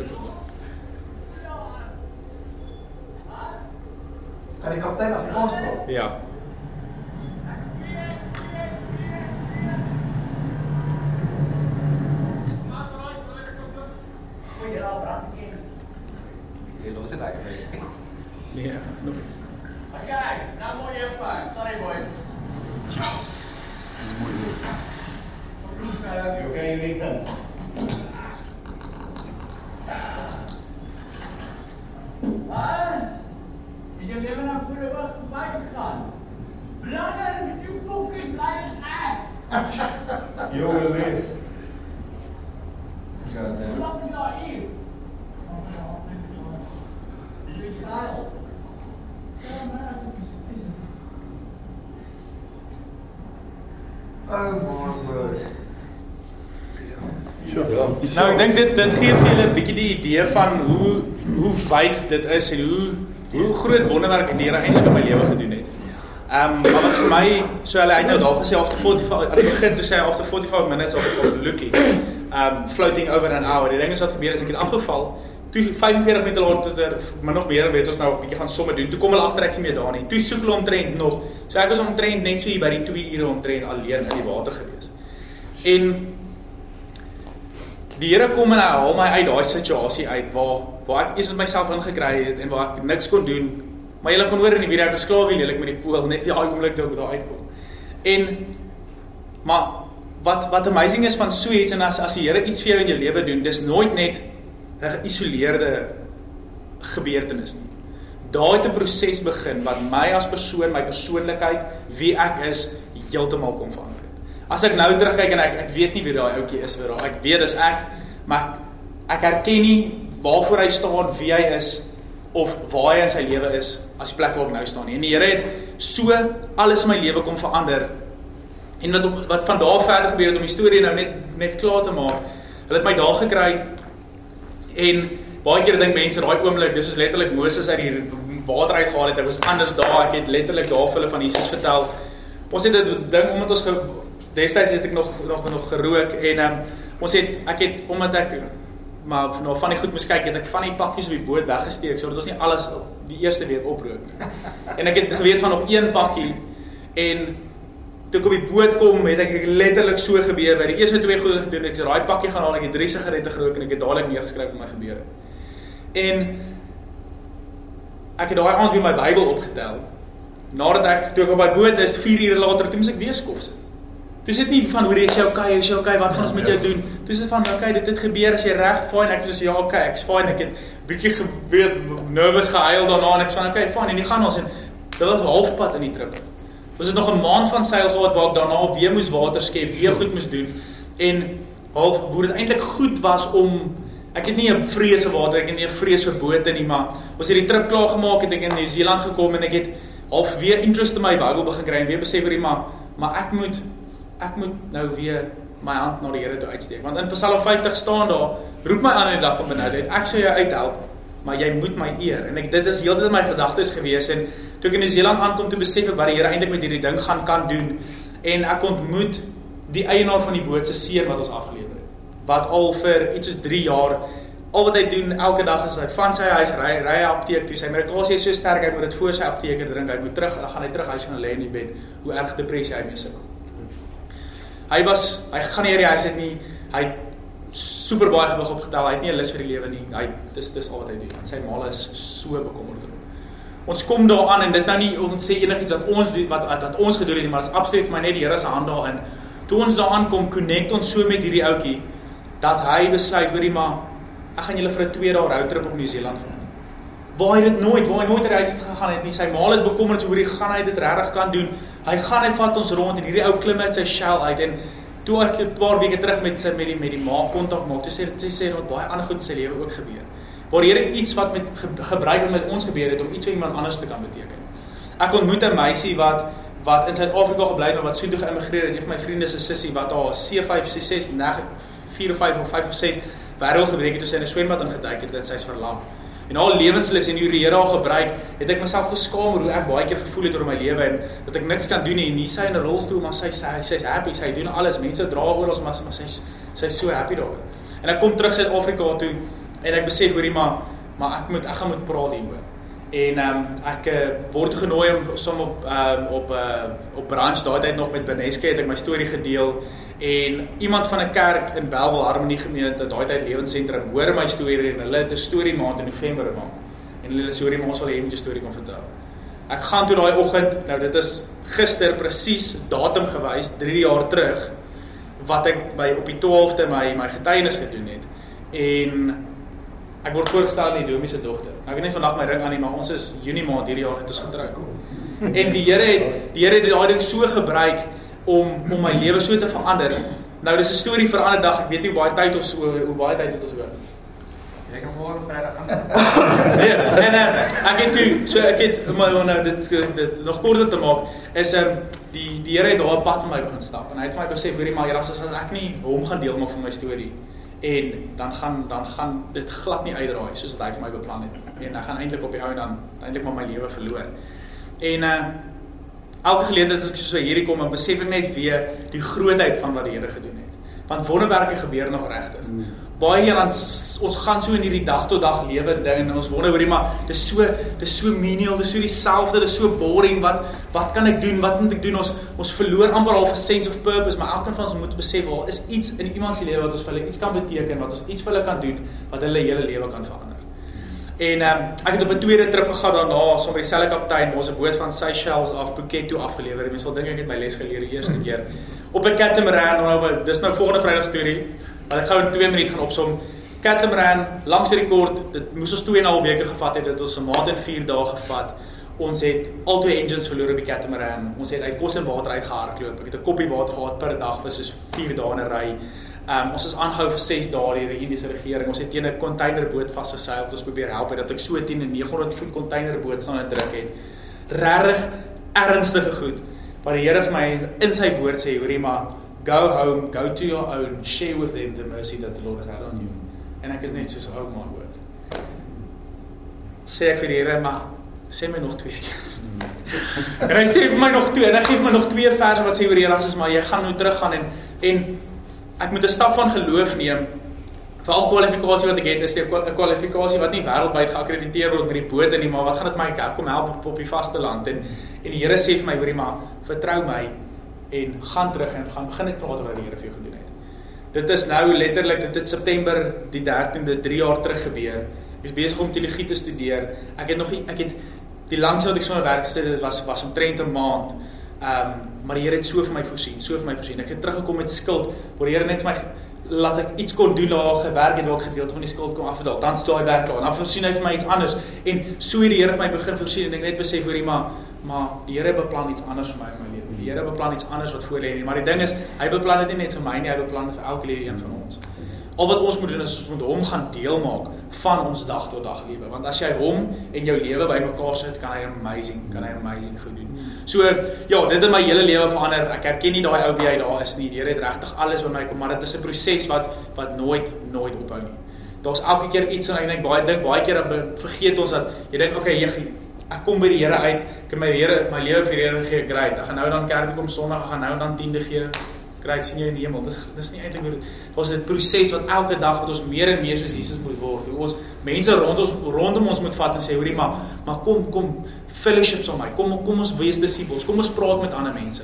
Kan die kaptein Afrikaans praat? Ja. Jy los dit reg. Nee, no. Okay, no more your phone. Sorry, boys. You okay, Nathan? lewe na voor die oog verby gegaan. Brother, you fucking blind as ass. You will live. Slap is daar hier. Dis is geil. Ja, maar dit is is Oh my word. Nou ek dink dit dit gee vir julle 'n bietjie die idee van hoe hoe wyd dit is en hoe hoe groot wonderwerk die Here eintlik in my lewe gedoen het. Ehm um, maar wat vir my so hulle het nou daar gesê after 45 aan die begin toe sê hy after 45 minutes of of looking um floating over an hour. Die ding is wat gebeur is ek het afgeval. Toe 45 minute later ter min of meer weet ons nou 'n bietjie gaan somme doen. Toe kom hulle agter ek sien meer daar nie. Toe soek hulle omtrent nog. So ek was omtrent net so hier by die 2 ure omtrent alleen in die water gewees. En die Here kom en hy haal my uit daai situasie uit waar waar ek eers myself ingekry het en waar ek niks kon doen. Maar julle kon hoor in die video ek was klaar wie lelik met die pool net die daai oomblik toe ek daar uitkom. En maar wat wat amazing is van so iets en as as die Here iets vir jou in jou lewe doen, dis nooit net 'n geïsoleerde gebeurtenis nie. Daar het 'n proses begin wat my as persoon, my persoonlikheid, wie ek is, heeltemal kom verander. As ek nou terugkyk en ek ek weet nie wie daai ouetjie is vir daai. Ek weet dis ek, maar ek, ek herken nie waarvoor hy staan, wie hy is of waar hy in sy lewe is as die plek waar ek nou staan nie. En die Here het so alles in my lewe kom verander. En wat wat van daar verder gebeur het om die storie nou net net klaar te maak. Hulle het my daar gekry en baie keer dink mense daai oomblik, dis is letterlik Moses uit die water uitgehaal het. Ek was anders daar. Ek het letterlik daar vir hulle van Jesus vertel. Ons het 'n ding omdat ons destyds het ek nog nog nog gerook en um, ons het ek het omdat ek maar nou van die goed moes kyk het ek van die pakkies op die boot weggesteek sodat ons nie alles die eerste week oprook nie. En ek het geweet van nog een pakkie en toe ek op die boot kom het ek letterlik so gebeur by die eerste twee goeie gedoen ek het daai pakkie gaan haal ek het drie sigarette gerook en ek het dadelik neergeskryf wat my gebeur het. En ek het daai aand weer my Bybel opgetel. Nadat ek toe ek op my boot is 4 ure later toe moet ek weer skof sit. Toe sit nie van hoe is jy okay, is jy okay, wat gaan ons met jou doen? Toe sit van okay, dit het gebeur as jy reg, fine, ek sê ja, okay, ek's fine, ek het bietjie geweet nervous gehuil daarna en ek sê okay, fine, en nie gaan ons en dit was halfpad in die trip. Ons het nog 'n maand van seil gehad waar ek daarna weer moes water skep, weer goed moes doen en half hoe dit eintlik goed was om ek het nie 'n vrees vir water, ek het nie 'n vrees vir bote nie, maar ons het die trip klaar gemaak het ek in Nieu-Seeland gekom en ek het half weer interest in my Bybel begin kry en weer besef vir maar maar ek moet ek moet nou weer my hand na die Here toe uitsteek. Want in Psalm 50 staan daar roep my aan in die dag van benoudheid ek sal jou uithelp maar jy moet my eer. En ek dit is heeltyd my gedagtes gewees. En toe ek in Nieu-Seeland aankom toe besef ek wat die Here eintlik met hierdie ding gaan kan doen. En ek ontmoet die eienaar van die boot se seun wat ons afgelewer het. Wat al vir iets soos 3 jaar al wat hy doen elke dag is hy van sy huis ry ry apteek toe. Sy medikasie is so sterk hy moet dit voor sy apteker drink hy moet terug dan gaan hy terug huis gaan lê in die bed. Hoe erg depressie hy mee sukkel hy was hy gaan nie hierdie huis het nie. Hy super baie gewig opgetel. Hy het nie 'n lus vir die lewe nie. Hy dis dis al wat hy doen. En sy ma is so bekommerd oor hom. Ons kom daaraan en dis nou nie om sê enigiets wat ons doen wat wat, wat ons gedoen het nie maar dit is absoluut vir my net die Here se hand daarin. Toe ons daaraan kom connect ons so met hierdie ouetjie dat hy besluit hoorie maar ek gaan julle vir 'n 2 dae roadtrip op Nieu-Seeland vat waar hy dit nooit, waar hy nooit reis het gegaan het nie. Sy ma is bekommerd oor hoe gaan hy dit regtig kan doen. Hy gaan hy vat ons rond en hierdie ou klim uit sy shell uit en toe ek 'n paar weke terug met sy met die met die ma kontak maak, toe sê sy sê dat baie ander goed in sy lewe ook gebeur. Waar die Here iets wat met ge, gebruik met ons gebeur het om iets vir iemand anders te kan beteken. Ek ontmoet 'n meisie wat wat in Suid-Afrika gebly het, wat soontoe geïmmigreer het. Een van my vriende se sussie wat haar C5, C6, 9, 4 of 5 of 5 of 6 wêreld gebreek het toe sy in 'n swembad ingeduik het en sy's verlam. En al lewenslus en hoe die Here haar gebruik, het ek myself geskaam oor hoe ek baie keer gevoel het oor my lewe en dat ek niks kan doen nie. Nie sy in 'n rolstoel, maar sy sy sy's happy, sy doen alles. Mense dra oor ons, maar maar sy's sy's so happy daaroor. En ek kom terug Suid-Afrika toe en ek besef hoorie maar maar ek moet ek gaan moet praat hieroor. En ehm um, ek uh, word genooi om som op ehm um, op uh, op branch daai tyd nog met Beneske het ek my storie gedeel en iemand van 'n kerk in Bellville Harmony gemeente daai tyd lewensentrum hoor my storie en hulle het 'n storie maand in November gemaak en hulle sê hoorie maar ons wil hê jy moet jou storie kom vertel. Ek gaan toe daai oggend, nou dit is gister presies datum gewys 3 jaar terug wat ek by op die 12de my my getuienis gedoen het en ek word voorgestel in die Domie se dogter. Nou ek het net vandag my ring aan nie, maar ons is Junie maand hierdie jaar net ons getrou. En die Here het die Here het daai ding so gebruik om om my lewe so te verander. Nou dis 'n storie vir 'n ander dag. Ek weet nie hoe baie tyd ons oor hoe baie tyd het ons oor. Jy kan volgende Vrydag aan. Nee, nee, nee. Ek het toe so ek het maar nou dit dit nog korter te maak is 'n um, die die Here het daar 'n pad met my begin stap en hy het vir my gesê hoorie maar Erasmus as ek nie hom gaan deel maak van my storie en dan gaan dan gaan dit glad nie uitdraai soos wat hy vir my beplan het en ek gaan eintlik op die ou en dan eintlik maar my lewe verloor. En uh elke geleentheid as ek so hierdie kom en besef ek net weer die grootheid van wat die Here gedoen het. Want wonderwerke gebeur nog regtig. Mm baie keer dan ons gaan so in hierdie dag tot dag lewe ding en ons wonder hoorie maar dis so dis so menial dis so dieselfde dis so boring. Wat wat kan ek doen? Wat moet ek doen? Ons ons verloor amper al 'n sense of purpose maar elkeen van ons moet besef wel is iets in iemand se lewe wat ons vir hulle iets kan beteken wat ons iets vir hulle kan doen wat hulle hele lewe kan verander en um, ek het op 'n tweede trip gegaan daarna saam met dieselfde kaptein ons 'n boot van Seychelles af Phuket toe afgelewer mense sal dink ek het my les geleer die eerste keer op 'n catamaran nou dis nou volgende Vrydag storie Wat ek gou in 2 minute gaan opsom. Catamaran, langs rekord, dit moes ons 2 en 'n half weke gevat het, dit ons 'n maand en 4 dae gevat. Ons het al twee engines verloor op die Catamaran. Ons het uit kos en water uitgehardloop. Ek het 'n koppie water gehad per dag vir soos 4 dae in 'n ry. Um ons is aangehou vir 6 dae deur die Indiese regering. Ons het teen 'n containerboot vasgeseil. Ons probeer help dat ek so teen 'n 900 voet containerboot staan en druk het. Regtig ernstige goed. Wat die Here vir my in sy woord sê, hoorie maar go home, go to your own, share with them the mercy that the Lord has had on you. En ek is net soos ou my woord. Sê ek vir die Here, maar sê my nog twee keer. en hy sê vir my nog twee, en hy gee my nog twee verse wat sê oor die Here, as maar jy gaan nou teruggaan en en ek moet 'n stap van geloof neem. Vir al kwalifikasie wat ek het, is 'n kwalifikasie wat nie wêreldwyd geakkrediteer word met die boot en nie, maar wat gaan dit my help kom help op, die vaste land en en die Here sê vir my, hoorie maar, vertrou my en gaan terug en gaan begin net praat oor wat die Here vir jou gedoen het. Dit is nou letterlik dit het September die 13de 3 jaar terug gebeur. Ek is besig om teologie te studeer. Ek het nog nie ek het die langste wat ek sonder werk gesit het was was omtrent 'n maand. Ehm um, maar die Here het so vir my voorsien, so vir my voorsien. Ek het teruggekom met skuld, waar die Here net vir my laat ek iets kon doen waar gewerk het ek gedeelte van die skuld kon afbetaal. Dan toe daai werk klaar. Dan voorsien hy vir my iets anders en so het die Here vir my begin voorsien en ek net besef hoorie maar maar die Here beplan iets anders vir my in my lewe. Die Here beplan iets anders wat voor lê nie, maar die ding is, hy beplan dit nie net vir my nie, hy beplan dit vir elke liewe een van ons. Al wat ons moet doen is ons moet hom gaan deel maak van ons dag tot dag lewe, want as jy hom en jou lewe bymekaar sit, kan hy amazing, kan hy amazing goed doen. So ja, dit het my hele lewe verander. Ek herken nie daai ou wie hy daar is nie. Die Here het regtig alles by my kom, maar dit is 'n proses wat wat nooit nooit ophou nie. Daar's elke keer iets en ek dink baie dink baie keer vergeet ons dat jy dink okay, jy ek kom by die Here uit. Ek het my Here my lewe vir die Here gegee. Great. Ek gaan nou dan kerk toe kom Sondag, ek gaan nou dan 10de gee. Great sien jy in die hemel. Dis dis nie eintlik daar's 'n proses wat elke dag wat ons meer en meer soos Jesus moet word. Hoe ons mense rondom ons rondom ons moet vat en sê hoorie maar, maar kom kom fellowships om my. Kom kom ons wees disippels. Kom ons praat met ander mense.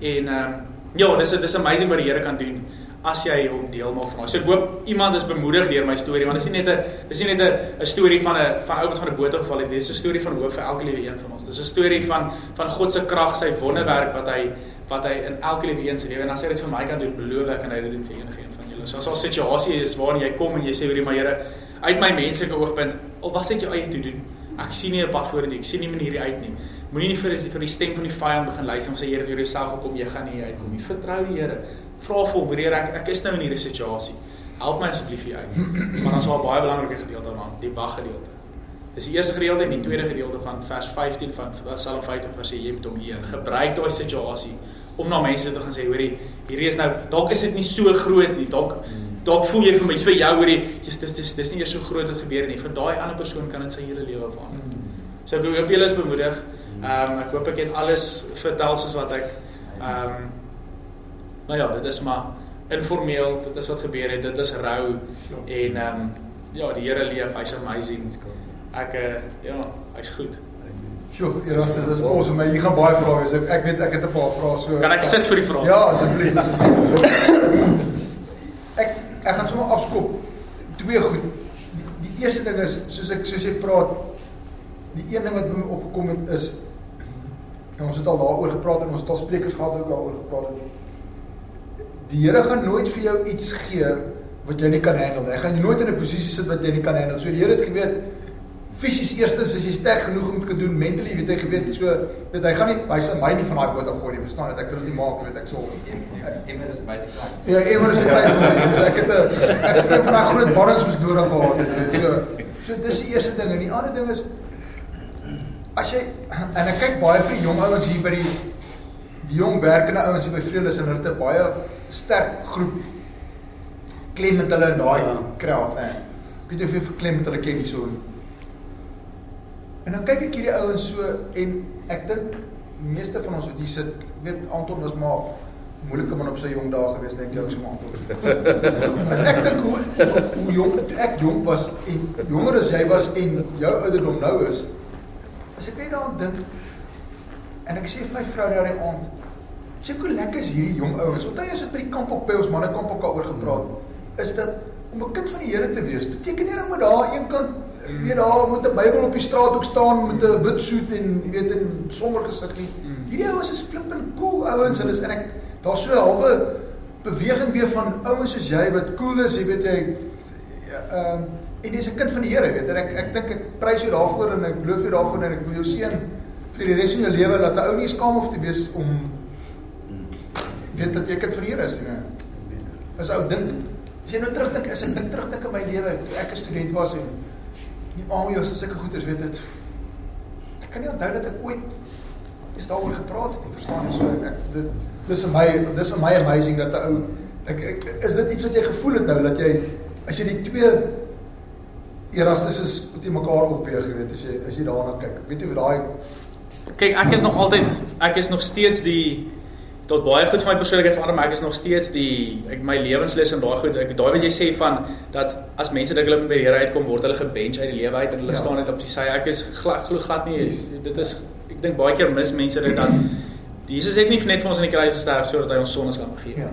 En ehm um, ja, dis dis amazing wat die Here kan doen as jy hom deel maak van ons. So ek hoop iemand is bemoedig deur my storie want dit is nie net 'n dis nie net 'n 'n storie van 'n van ou wat van 'n boot geval het, dit is 'n storie van hoop vir elke liewe een van ons. Dis 'n storie van van God se krag, sy wonderwerk wat hy wat hy in elke liewe een se lewe en as hy dit vir my kan doen, beloof ek en hy dit doen vir enige een van julle. So as al situasie is waarin jy kom en jy sê vir die Here uit my menslike oogpunt, al was dit jou eie te doen. Ek sien nie 'n pad vorentoe, ek sien nie 'n manier uit nie. Moenie nie vir die vir die stem van die vyand begin luister en sê Here, vir jouself gekom, jy gaan nie uitkom nie. Vertrou die Here vra vir hom, Here, ek ek is nou in hierdie situasie. Help my asseblief hier uit. Maar dan is daar 'n baie belangrike gedeelte daarvan, die wag gedeelte. Dis die eerste gedeelte en die tweede gedeelte van vers 15 van Psalm 50 vers jy moet hom eer. Gebruik daai situasie om na mense te gaan sê, hoorie, hierdie is nou dalk is dit nie so groot nie. Dalk dalk voel jy vir my vir jou hoorie, dis dis dis dis nie eers so groot wat gebeur nie. Vir daai ander persoon kan dit sy hele lewe verander. So ek hoop julle is bemoedig. Ehm um, ek hoop ek het alles vertel soos wat ek ehm um, nou ja, dit is maar informeel, dit is wat gebeur het, dit is rou en ehm um, ja, die Here leef, hy's amazing. Ek uh, ja, hy's goed. Sjoe, Erasmus, dit is awesome. Maar jy gaan baie vrae hê. Ek, ek weet ek het 'n paar vrae so. Kan ek sit vir die vrae? Ja, asseblief. ek ek gaan sommer afskop. Twee goed. Die, die eerste ding is soos ek soos jy praat, die een ding wat by my opgekom het is en ons het al daaroor gepraat en ons het al sprekers gehad ook daaroor gepraat het. Die Here gaan nooit vir jou iets gee wat jy nie kan handle. Jy gaan nooit in 'n posisie sit wat jy nie kan handle. So die Here het geweet fisies eerstens as jy sterk genoeg om te kan doen, mentally weet hy geweet so weet hy gaan nie hy sal my nie van daai boot af gooi nie. Verstaan dit? Ek kan dit nie maak weet ek so. Emmer is buite plek. Ja, Emmer is reg. So ek het 'n ek het een van daai groot barrels moes nodig gehad het. Weet so. So dis die eerste ding en die ander ding is as jy en ek kyk baie vir die jong ouens hier by die die jong werkende ouens hier by Vreelis en hulle het 'n baie sterk groep klem met hulle in daai ja. kraal, né? Ek weet nie of jy vir klem met hulle ken hierso. En dan kyk ek hierdie ouens so en ek dink meeste van ons wat hier sit, weet Anton was maar moeilike man op sy jong dae gewees dink jy ook so maar Anton. ek dink hoe hoe jong ek jong was en jonger as jy was en jou ouderdom nou is, as ek net daaraan dink en ek sê vir my vrou daai aand, "Sê hoe lekker is hierdie jong ouens. Onthou jy het by die kamp op by ons manne kamp ook daaroor gepraat. Is dit om 'n kind van die Here te wees? Beteken nie dat moet daar een kant weet daar moet 'n Bybel op die straat ook staan met 'n wit soet en jy weet in sommer gesig nie. Hierdie ouens is flippend cool ouens. Hulle is en ek daar's so 'n halwe beweging weer van ouens soos jy wat cool is, jy weet jy ehm um, en jy's 'n kind van die Here, weet en ek ek dink ek prys jou daarvoor en ek loof jou daarvoor en ek wil jou seën vir die res van jou lewe dat 'n ou nie skaam hoef te wees om weet dat jy kind van die Here is nie. As ou dink, as jy nou terugdink, as ek dink terugdink aan my lewe toe ek 'n student was en nie al my sulke goeders weet dit. Ek kan nie onthou dat ek ooit is daaroor gepraat het nie, verstaan jy so ek dit dis vir my dis vir my amazing dat 'n ou ek, ek is dit iets wat jy gevoel het nou dat jy as jy die twee Erastus is met mekaar opweeg, jy weet as jy as jy daarna kyk. Weet jy wat daai kyk ek is nog altyd ek is nog steeds die tot baie goed vir my persoonlikheid verander maar ek is nog steeds die ek my lewensles en daai goed ek daai wat jy sê van dat as mense dink hulle moet by die Here uitkom word hulle gebench uit die lewe uit en hulle ja. staan net op die sy ek is glad glo glad nie yes. dit is ek dink baie keer mis mense dit dat Jesus het nie net vir ons in die kruis gesterf sodat hy ons sondes kan vergewe ja.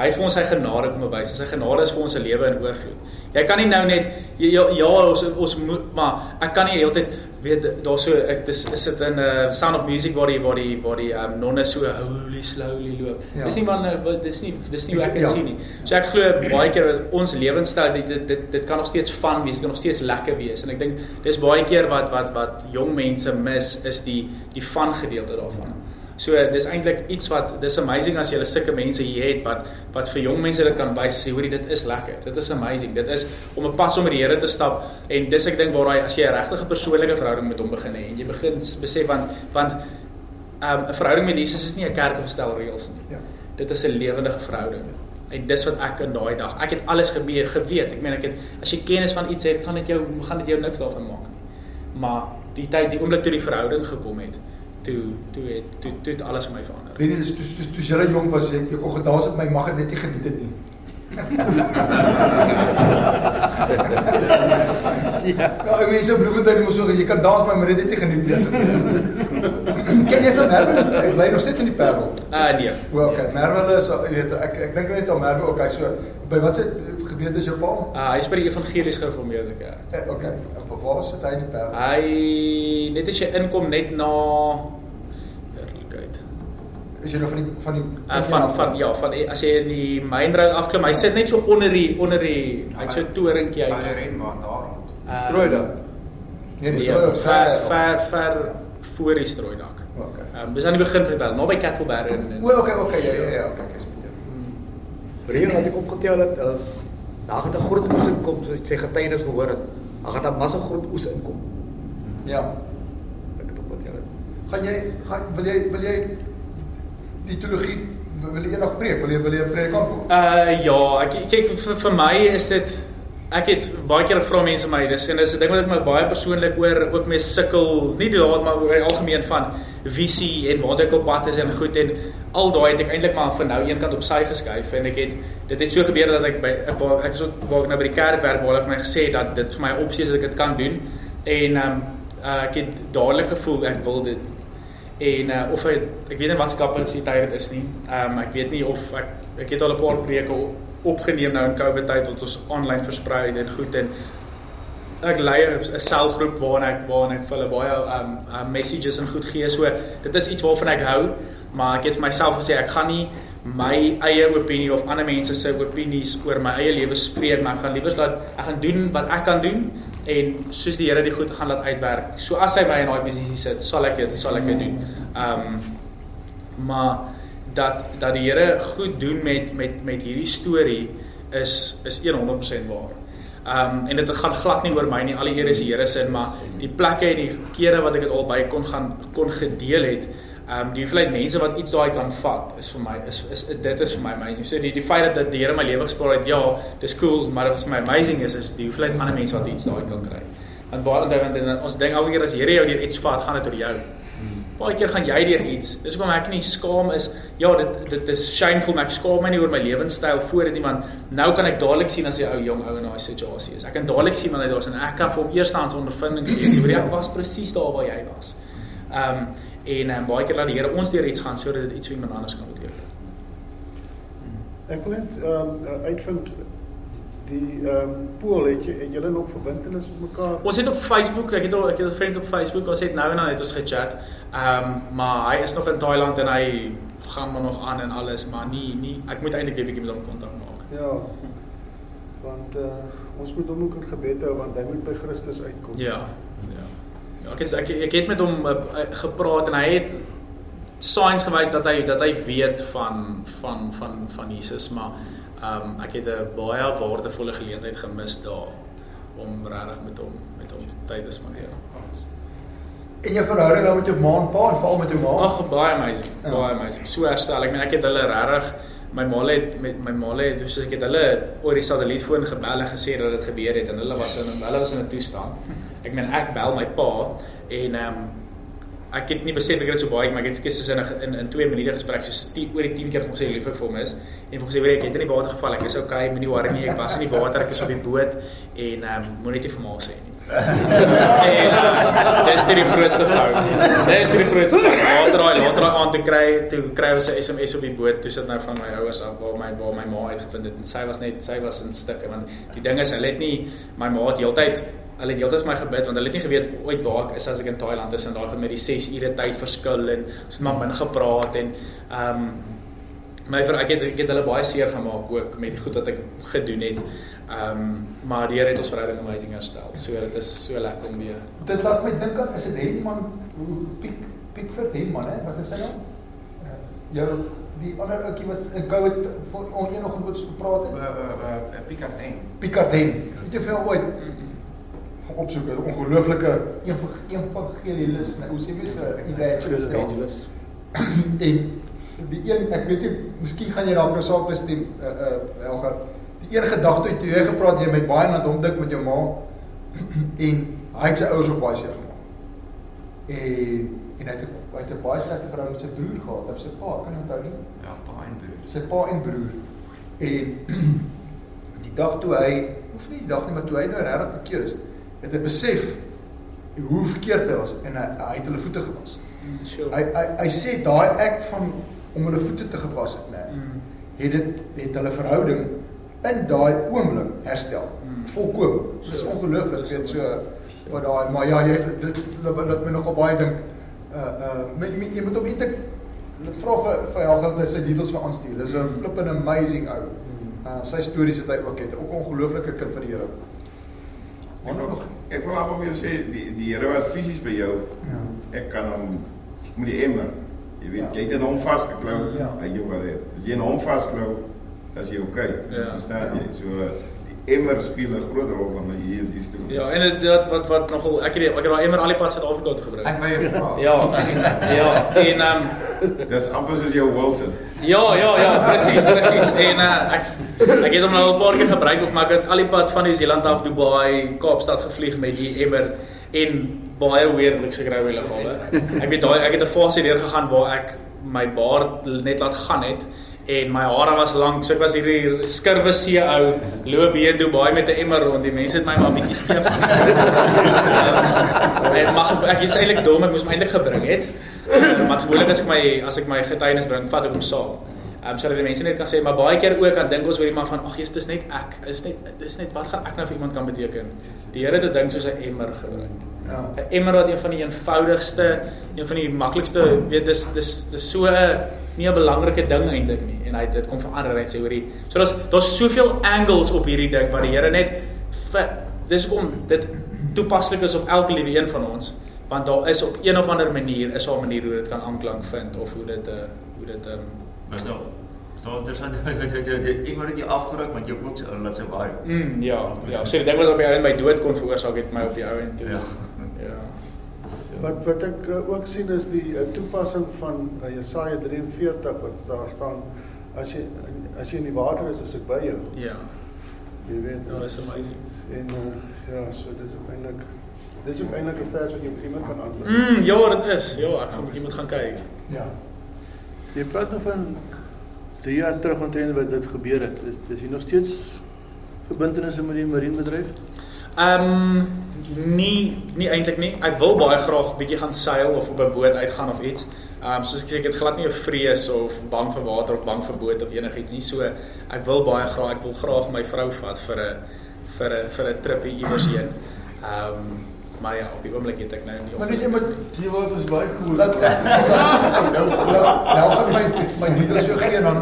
Hy het vir ons sy genade kom bewys sy genade is vir ons se lewe in oorvloed Jy kan nie nou net ja, ja ons ons moet maar ek kan nie heeltyd weet daar so ek dis is dit in 'n uh, sound of music waar die waar die waar die um, nonne so holy slowly loop. Ja. Dis nie man dis nie dis nie hoe ek dit ja. sien nie. So ek glo baie keer ons lewenstyl dit, dit dit dit kan nog steeds van wees, dit kan nog steeds lekker wees en ek dink dis baie keer wat wat wat jong mense mis is die die van gedeelte daarvan. So dis eintlik iets wat dis amazing as jy hulle sulke mense hier het wat wat vir jong mense dit kan wys sê hoorie dit is lekker. Dit is amazing. Dit is om 'n pad saam met die Here te stap en dis ek dink waar daai as jy 'n regte persoonlike verhouding met hom begin hê en jy begin besef want want um, 'n verhouding met Jesus is nie 'n kerk of stel reëls nie. Ja. Dit is 'n lewendige verhouding. En dis wat ek in daai dag. Ek het alles gebeur, geweet. Ek meen ek het as jy kennis van iets het, gaan dit jou gaan dit jou niks daarvan maak nie. Maar die tyd, die oomblik toe die verhouding gekom het, toe toe het toe toe het alles vir my verander. Nee, dis toe toe toe jy jong was ek ek oggend daar sit my mag het net nie geniet dit nie. Ja. Ja, ek meen so bloefontein moet so jy kan dans maar dit nie geniet nie. Ken jy van Merwe? Ek bly nog steeds in die Parel. Ah uh, nee. Wel, okay, Merwe is jy weet ek ek dink net aan Merwe okay so by wat se gemeente is jou pa? Ah, uh, hy is by die Evangelies Gereformeerde Kerk. Eh, okay. En waar sit hy in die Parel? Hy net as jy inkom net na. Is jy nou van die van die uh, van van ja, van as jy in die mynroute afklim, hy sit net so onder die onder die hy het so 'n toringkie uit. Hy ren maar daar rond. Uh, strooidak. Nee, die strooidak ver ver ver voor die strooidak. Okay. Ehm um, dis aan die begin van die Parel, naby Kettleberg en O, okay, okay, ja ja ja, okay, ek is met jou. Breër wat ek opgetel het, uh, daar gaan 'n groot oes inkom soos sy getuienis gehoor het. Daar gaan 'n massa groot oes inkom. Ja. Ek het opgetel. Gaan jy gaan wil jy wil jy die teologie wil jy eendag preek? Wil jy wil jy 'n predikant word? Uh ja, ek kyk vir, vir my is dit ek het baie keer gevra mense my dis en dis 'n ding wat ek my baie persoonlik oor ook mee sukkel, nie daad maar oor algemeen van visie en waar ek op pad is en goed en al daai het ek eintlik maar vir nou eenkant op sy geskuif en ek het dit het so gebeur dat ek by waar ek so waar ek nou by die kerk werk waar hulle vir my gesê dat dit vir my opsie is dat ek dit kan doen en um, uh, ek het dadelik gevoel ek wil dit en uh, of ek ek weet nie wat kapasiteit dit is nie. Ehm um, ek weet nie of ek ek het al 'n paar preke opgeneem nou in Covid tyd wat ons aanlyn versprei het en goed en ek lei 'n selgroep waarin ek waarin ek vir hulle baie um, um messages en goed gee. So dit is iets waarvan ek hou, maar ek het vir myself gesê ek gaan nie my eie opinie of ander mense se opinies oor my eie lewe spreek, maar ek gaan liewer laat ek gaan doen wat ek kan doen en soos die Here die goed gaan laat uitwerk. So as hy my in daai posisie sit, sal ek dit sal ek dit doen. Um maar dat dat die Here goed doen met met met hierdie storie is is 100% waar. Um en dit gaan glad nie oor my nie. Al die eer is die Here se, maar die plekke en die kere wat ek dit al by kon gaan kon gedeel het, um die hoeveelheid mense wat iets daai kan vat is vir my is is dit is vir my amazing. So die die feit dat dat die Here my lewe gespaar het, ja, dis cool, maar wat vir my amazing is is die hoeveelheid ander mense wat iets daai kan kry. Want baie want want ons dink elke keer as Here jou deur iets vat, gaan dit oor jou. Baie keer gaan jy deur iets. Dis hoekom ek nie skaam is. Ja, dit dit is shameful, maar ek skaam my nie oor my lewenstyl voor dit iemand. Nou kan ek dadelik sien as 'n ou jong ou in daai situasie is. Ek kan dadelik sien wanneer daar's en ek kan vir hom eerstehands ondervinding gee. So, ek was presies daar waar jy was. Ehm um, en um, baie keer laat die Here ons deur iets gaan sodat dit iets vir iemand anders kan beteken. Ek wil net ehm um, uitvind die ehm um, pool het jy het julle nog verbintenis met mekaar? Ons het op Facebook, ek het al ek het 'n vriend op Facebook, ons het nou en dan het ons gechat. Ehm um, maar hy is nog in Thailand en hy gaan maar nog aan en alles, maar nie nie ek moet eintlik 'n bietjie met hom kontak maak. Ja. Want uh, ons moet hom ook in gebed hou want hy moet by Christus uitkom. Ja. Ek het ek, ek het met hom uh, gepraat en hy het signs gewys dat hy dat hy weet van van van van Jesus, maar ehm um, ek het 'n baie waardevolle geleentheid gemis daar om regtig met hom met hom tyd te spandeer. En jou verhouding dan met jou ma en pa en veral met jou ma? Ag, baie amazing. Ja. Baie amazing. So herstel. Ek meen ek het hulle regtig my ma het met my ma het dus ek het hulle oor die satellietfoon gebel en gesê dat dit gebeur het en hulle was in hulle was in 'n toestand. Ek meen ek bel my pa en ehm um, ek het nie besef ek het dit so baie maar ek het skielik soos in 'n in in 2 minute gesprek so die, oor die 10 keer gesê lief ek vir hom is. En vir gesê weet ek het in die water geval? Ek is okay moenie worry nie ek was in die water ek is op die boot en ehm um, moenie dit vir ma sê nie. En uh, dis die grootste fout. Dis die grootste later daai later daai aand te kry toe kry ons 'n SMS op die boot toe sit nou van my ouers af waar my waar my ma uitgevind het. En sy was net sy was in stukke want die ding is hulle het nie my ma het heeltyd hulle het heeltyd vir my gebid want hulle het nie geweet ooit waar ek is as ek in Thailand is en daai met die 6 ure tyd verskil en ons het maar min gepraat en ehm um, my vir ek het ek het hulle baie seer gemaak ook met die goed wat ek gedoen het. Ehm um, maar die Here het ons verhouding amazing herstel. So dit is so lekker om weer. Dit laat my dink aan is dit Henman Piek Piekford Henman hè wat is sy naam? Jou die ander ouetjie wat in COVID vir oneen nog goed gepraat het. Uh uh uh Picardin. Picardin. Het jy veel ooit gaan opsoek 'n ongelooflike evangelis, nou hoe sê jy so evangelist evangelist. en die een ek weet nie, miskien gaan jy dalk nou saak bestem uh uh Elger. Die een gedagte toe jy gepraat jy met baie aan hom dink met jou ma en hy het sy ouers op baie seer gemaak. En en hy het hy het 'n baie slegte verhouding met sy broer gehad, of sy pa, kan jy onthou nie? Ja, pa en broer. Sy pa en broer. En die dag toe hy, of nie die dag nie, maar toe hy nou regtig bekeer is, het hy besef hoe verkeerd hy was en hy, hy het hulle voete gewas. Sure. Hy hy hy sê daai act van om hulle voete te gewas het, né? Mm. Het dit het hulle verhouding in daai oomblik herstel. Mm. Volkom. Dis Sure. ongelooflik, weet so wat daai maar ja, jy dit dit laat my nogal baie dink uh uh my, my, jy moet hom eintlik ek vra vir vir Helga dat hy sy details vir aanstuur. Dis 'n flippin amazing ou. Uh sy stories het hy ook het. Ook 'n ongelooflike kind van die Here. Wil ek wil amper weer sê die die Here was fisies by jou. Ja. Ek kan hom met die emmer. Jy weet, Ja. jy het in hom vasgeklou. Ja. Hy jou wel het. As jy in hom vasklou, is jy okay. Ja. Verstaan jy? So emmer speel 'n groot rol van hier in die storie. Ja, en dit wat wat wat nogal ek het ek het daai emmer al die pad Suid-Afrika toe gebring. Ek wou jou vra. Ja. Ja, en ehm um, Dis amper soos jou Wilson. Ja, ja, ja, presies, presies. En uh, ek ek het hom nou al 'n paar keer gebruik, maar ek het al die pad van New Zealand af Dubai, Kaapstad gevlieg met die emmer en baie weirdlik se grou illegale. Ek weet daai ek het 'n fase deur gegaan waar ek my baard net laat gaan het en my hare was lank. So ek was hierdie skurwe see ou loop hier in Dubai met 'n emmer rond. Die mense het my maar bietjie skeef. um, en mag ek iets eintlik dom, ek moes my eintlik gebring het. Uh, maar gewoonlik as ek my as ek my getuienis bring, vat ek hom saam. Ehm um, sodat die mense net kan sê maar baie keer ook dan dink ons hoorie maar van ag jy's dis net ek. Is net dis net wat gaan ek nou vir iemand kan beteken? Die Here het 'n ding soos 'n emmer gebruik. Ja. 'n Emmer wat een van die eenvoudigste, een van die maklikste, weet dis dis dis so 'n nie 'n belangrike ding eintlik nie en hy dit kom verander en sê hoorie. So daar's daar's soveel angles op hierdie ding wat die Here net vir dis kom dit toepaslik is op elke liewe een van ons want daar is op een of ander manier is daar 'n manier hoe dit kan aanklank vind of hoe dit 'n uh, hoe dit ehm um, Maar nou, so interessant ek word dit afgeruk want jy ook so laat sy baie. Mm, ja, ja, so die ding wat op die ou en my dood kon veroorsaak het my op die ou en toe. Ja. Ja. Wat wat ek uh, ook sien is die uh, toepassing van uh, Jesaja 43 wat daar staan as jy as jy in die water is, is ek by jou. Ja. Jy weet. Ja, dis amazing. En uh, ja, so dis eintlik dis ook eintlik 'n vers wat jy iemand kan antwoord. Mm, ja, dit is. Ja, ek gaan bietjie moet gaan kyk. Ja. Jy praat nou van 3 jaar terug omtrent wat dit gebeur het. Is, is jy nog steeds verbintenisse met die marienbedryf? Ehm um, nie nie eintlik nie. Ek wil baie graag bietjie gaan seil of op 'n boot uitgaan of iets. Ehm um, soos ek sê ek het glad nie 'n vrees of bang vir water of bang vir boot of enigiets nie. So ek wil baie graag ek wil graag my vrou vat vir 'n vir 'n vir 'n tripie iewers heen. Ehm um, maar ja, op die oomblik het ek nou nie Maar net jy moet Die wat is baie cool. Laat nou nou gaan my my liedere so gee dan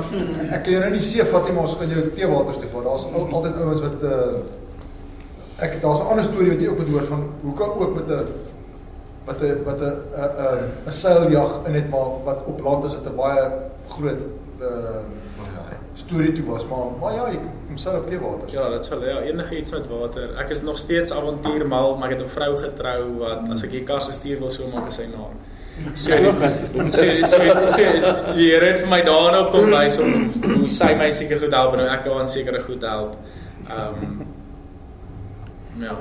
ek kan jou nou nie see vat nie maar ons kan jou teewaters toe vat. Daar's al, altyd ouens wat uh ek daar's 'n ander storie wat jy ook moet hoor van hoe kan ook met 'n wat 'n wat 'n 'n 'n seiljag in het maar wat op land is dit 'n baie groot uh storie toe was maar maar ja ek kom seil op teewaters. Ja, dit sal ja, enige iets met water. Ek is nog steeds avontuurmal, maar ek het 'n vrou getrou wat as ek die kar se stuur wil so maak as sy na. So so so so die Here het vir my daarna kom wys om hoe sy my seker goed help en hoe ek haar aan sekere goed help. Ehm um, ja.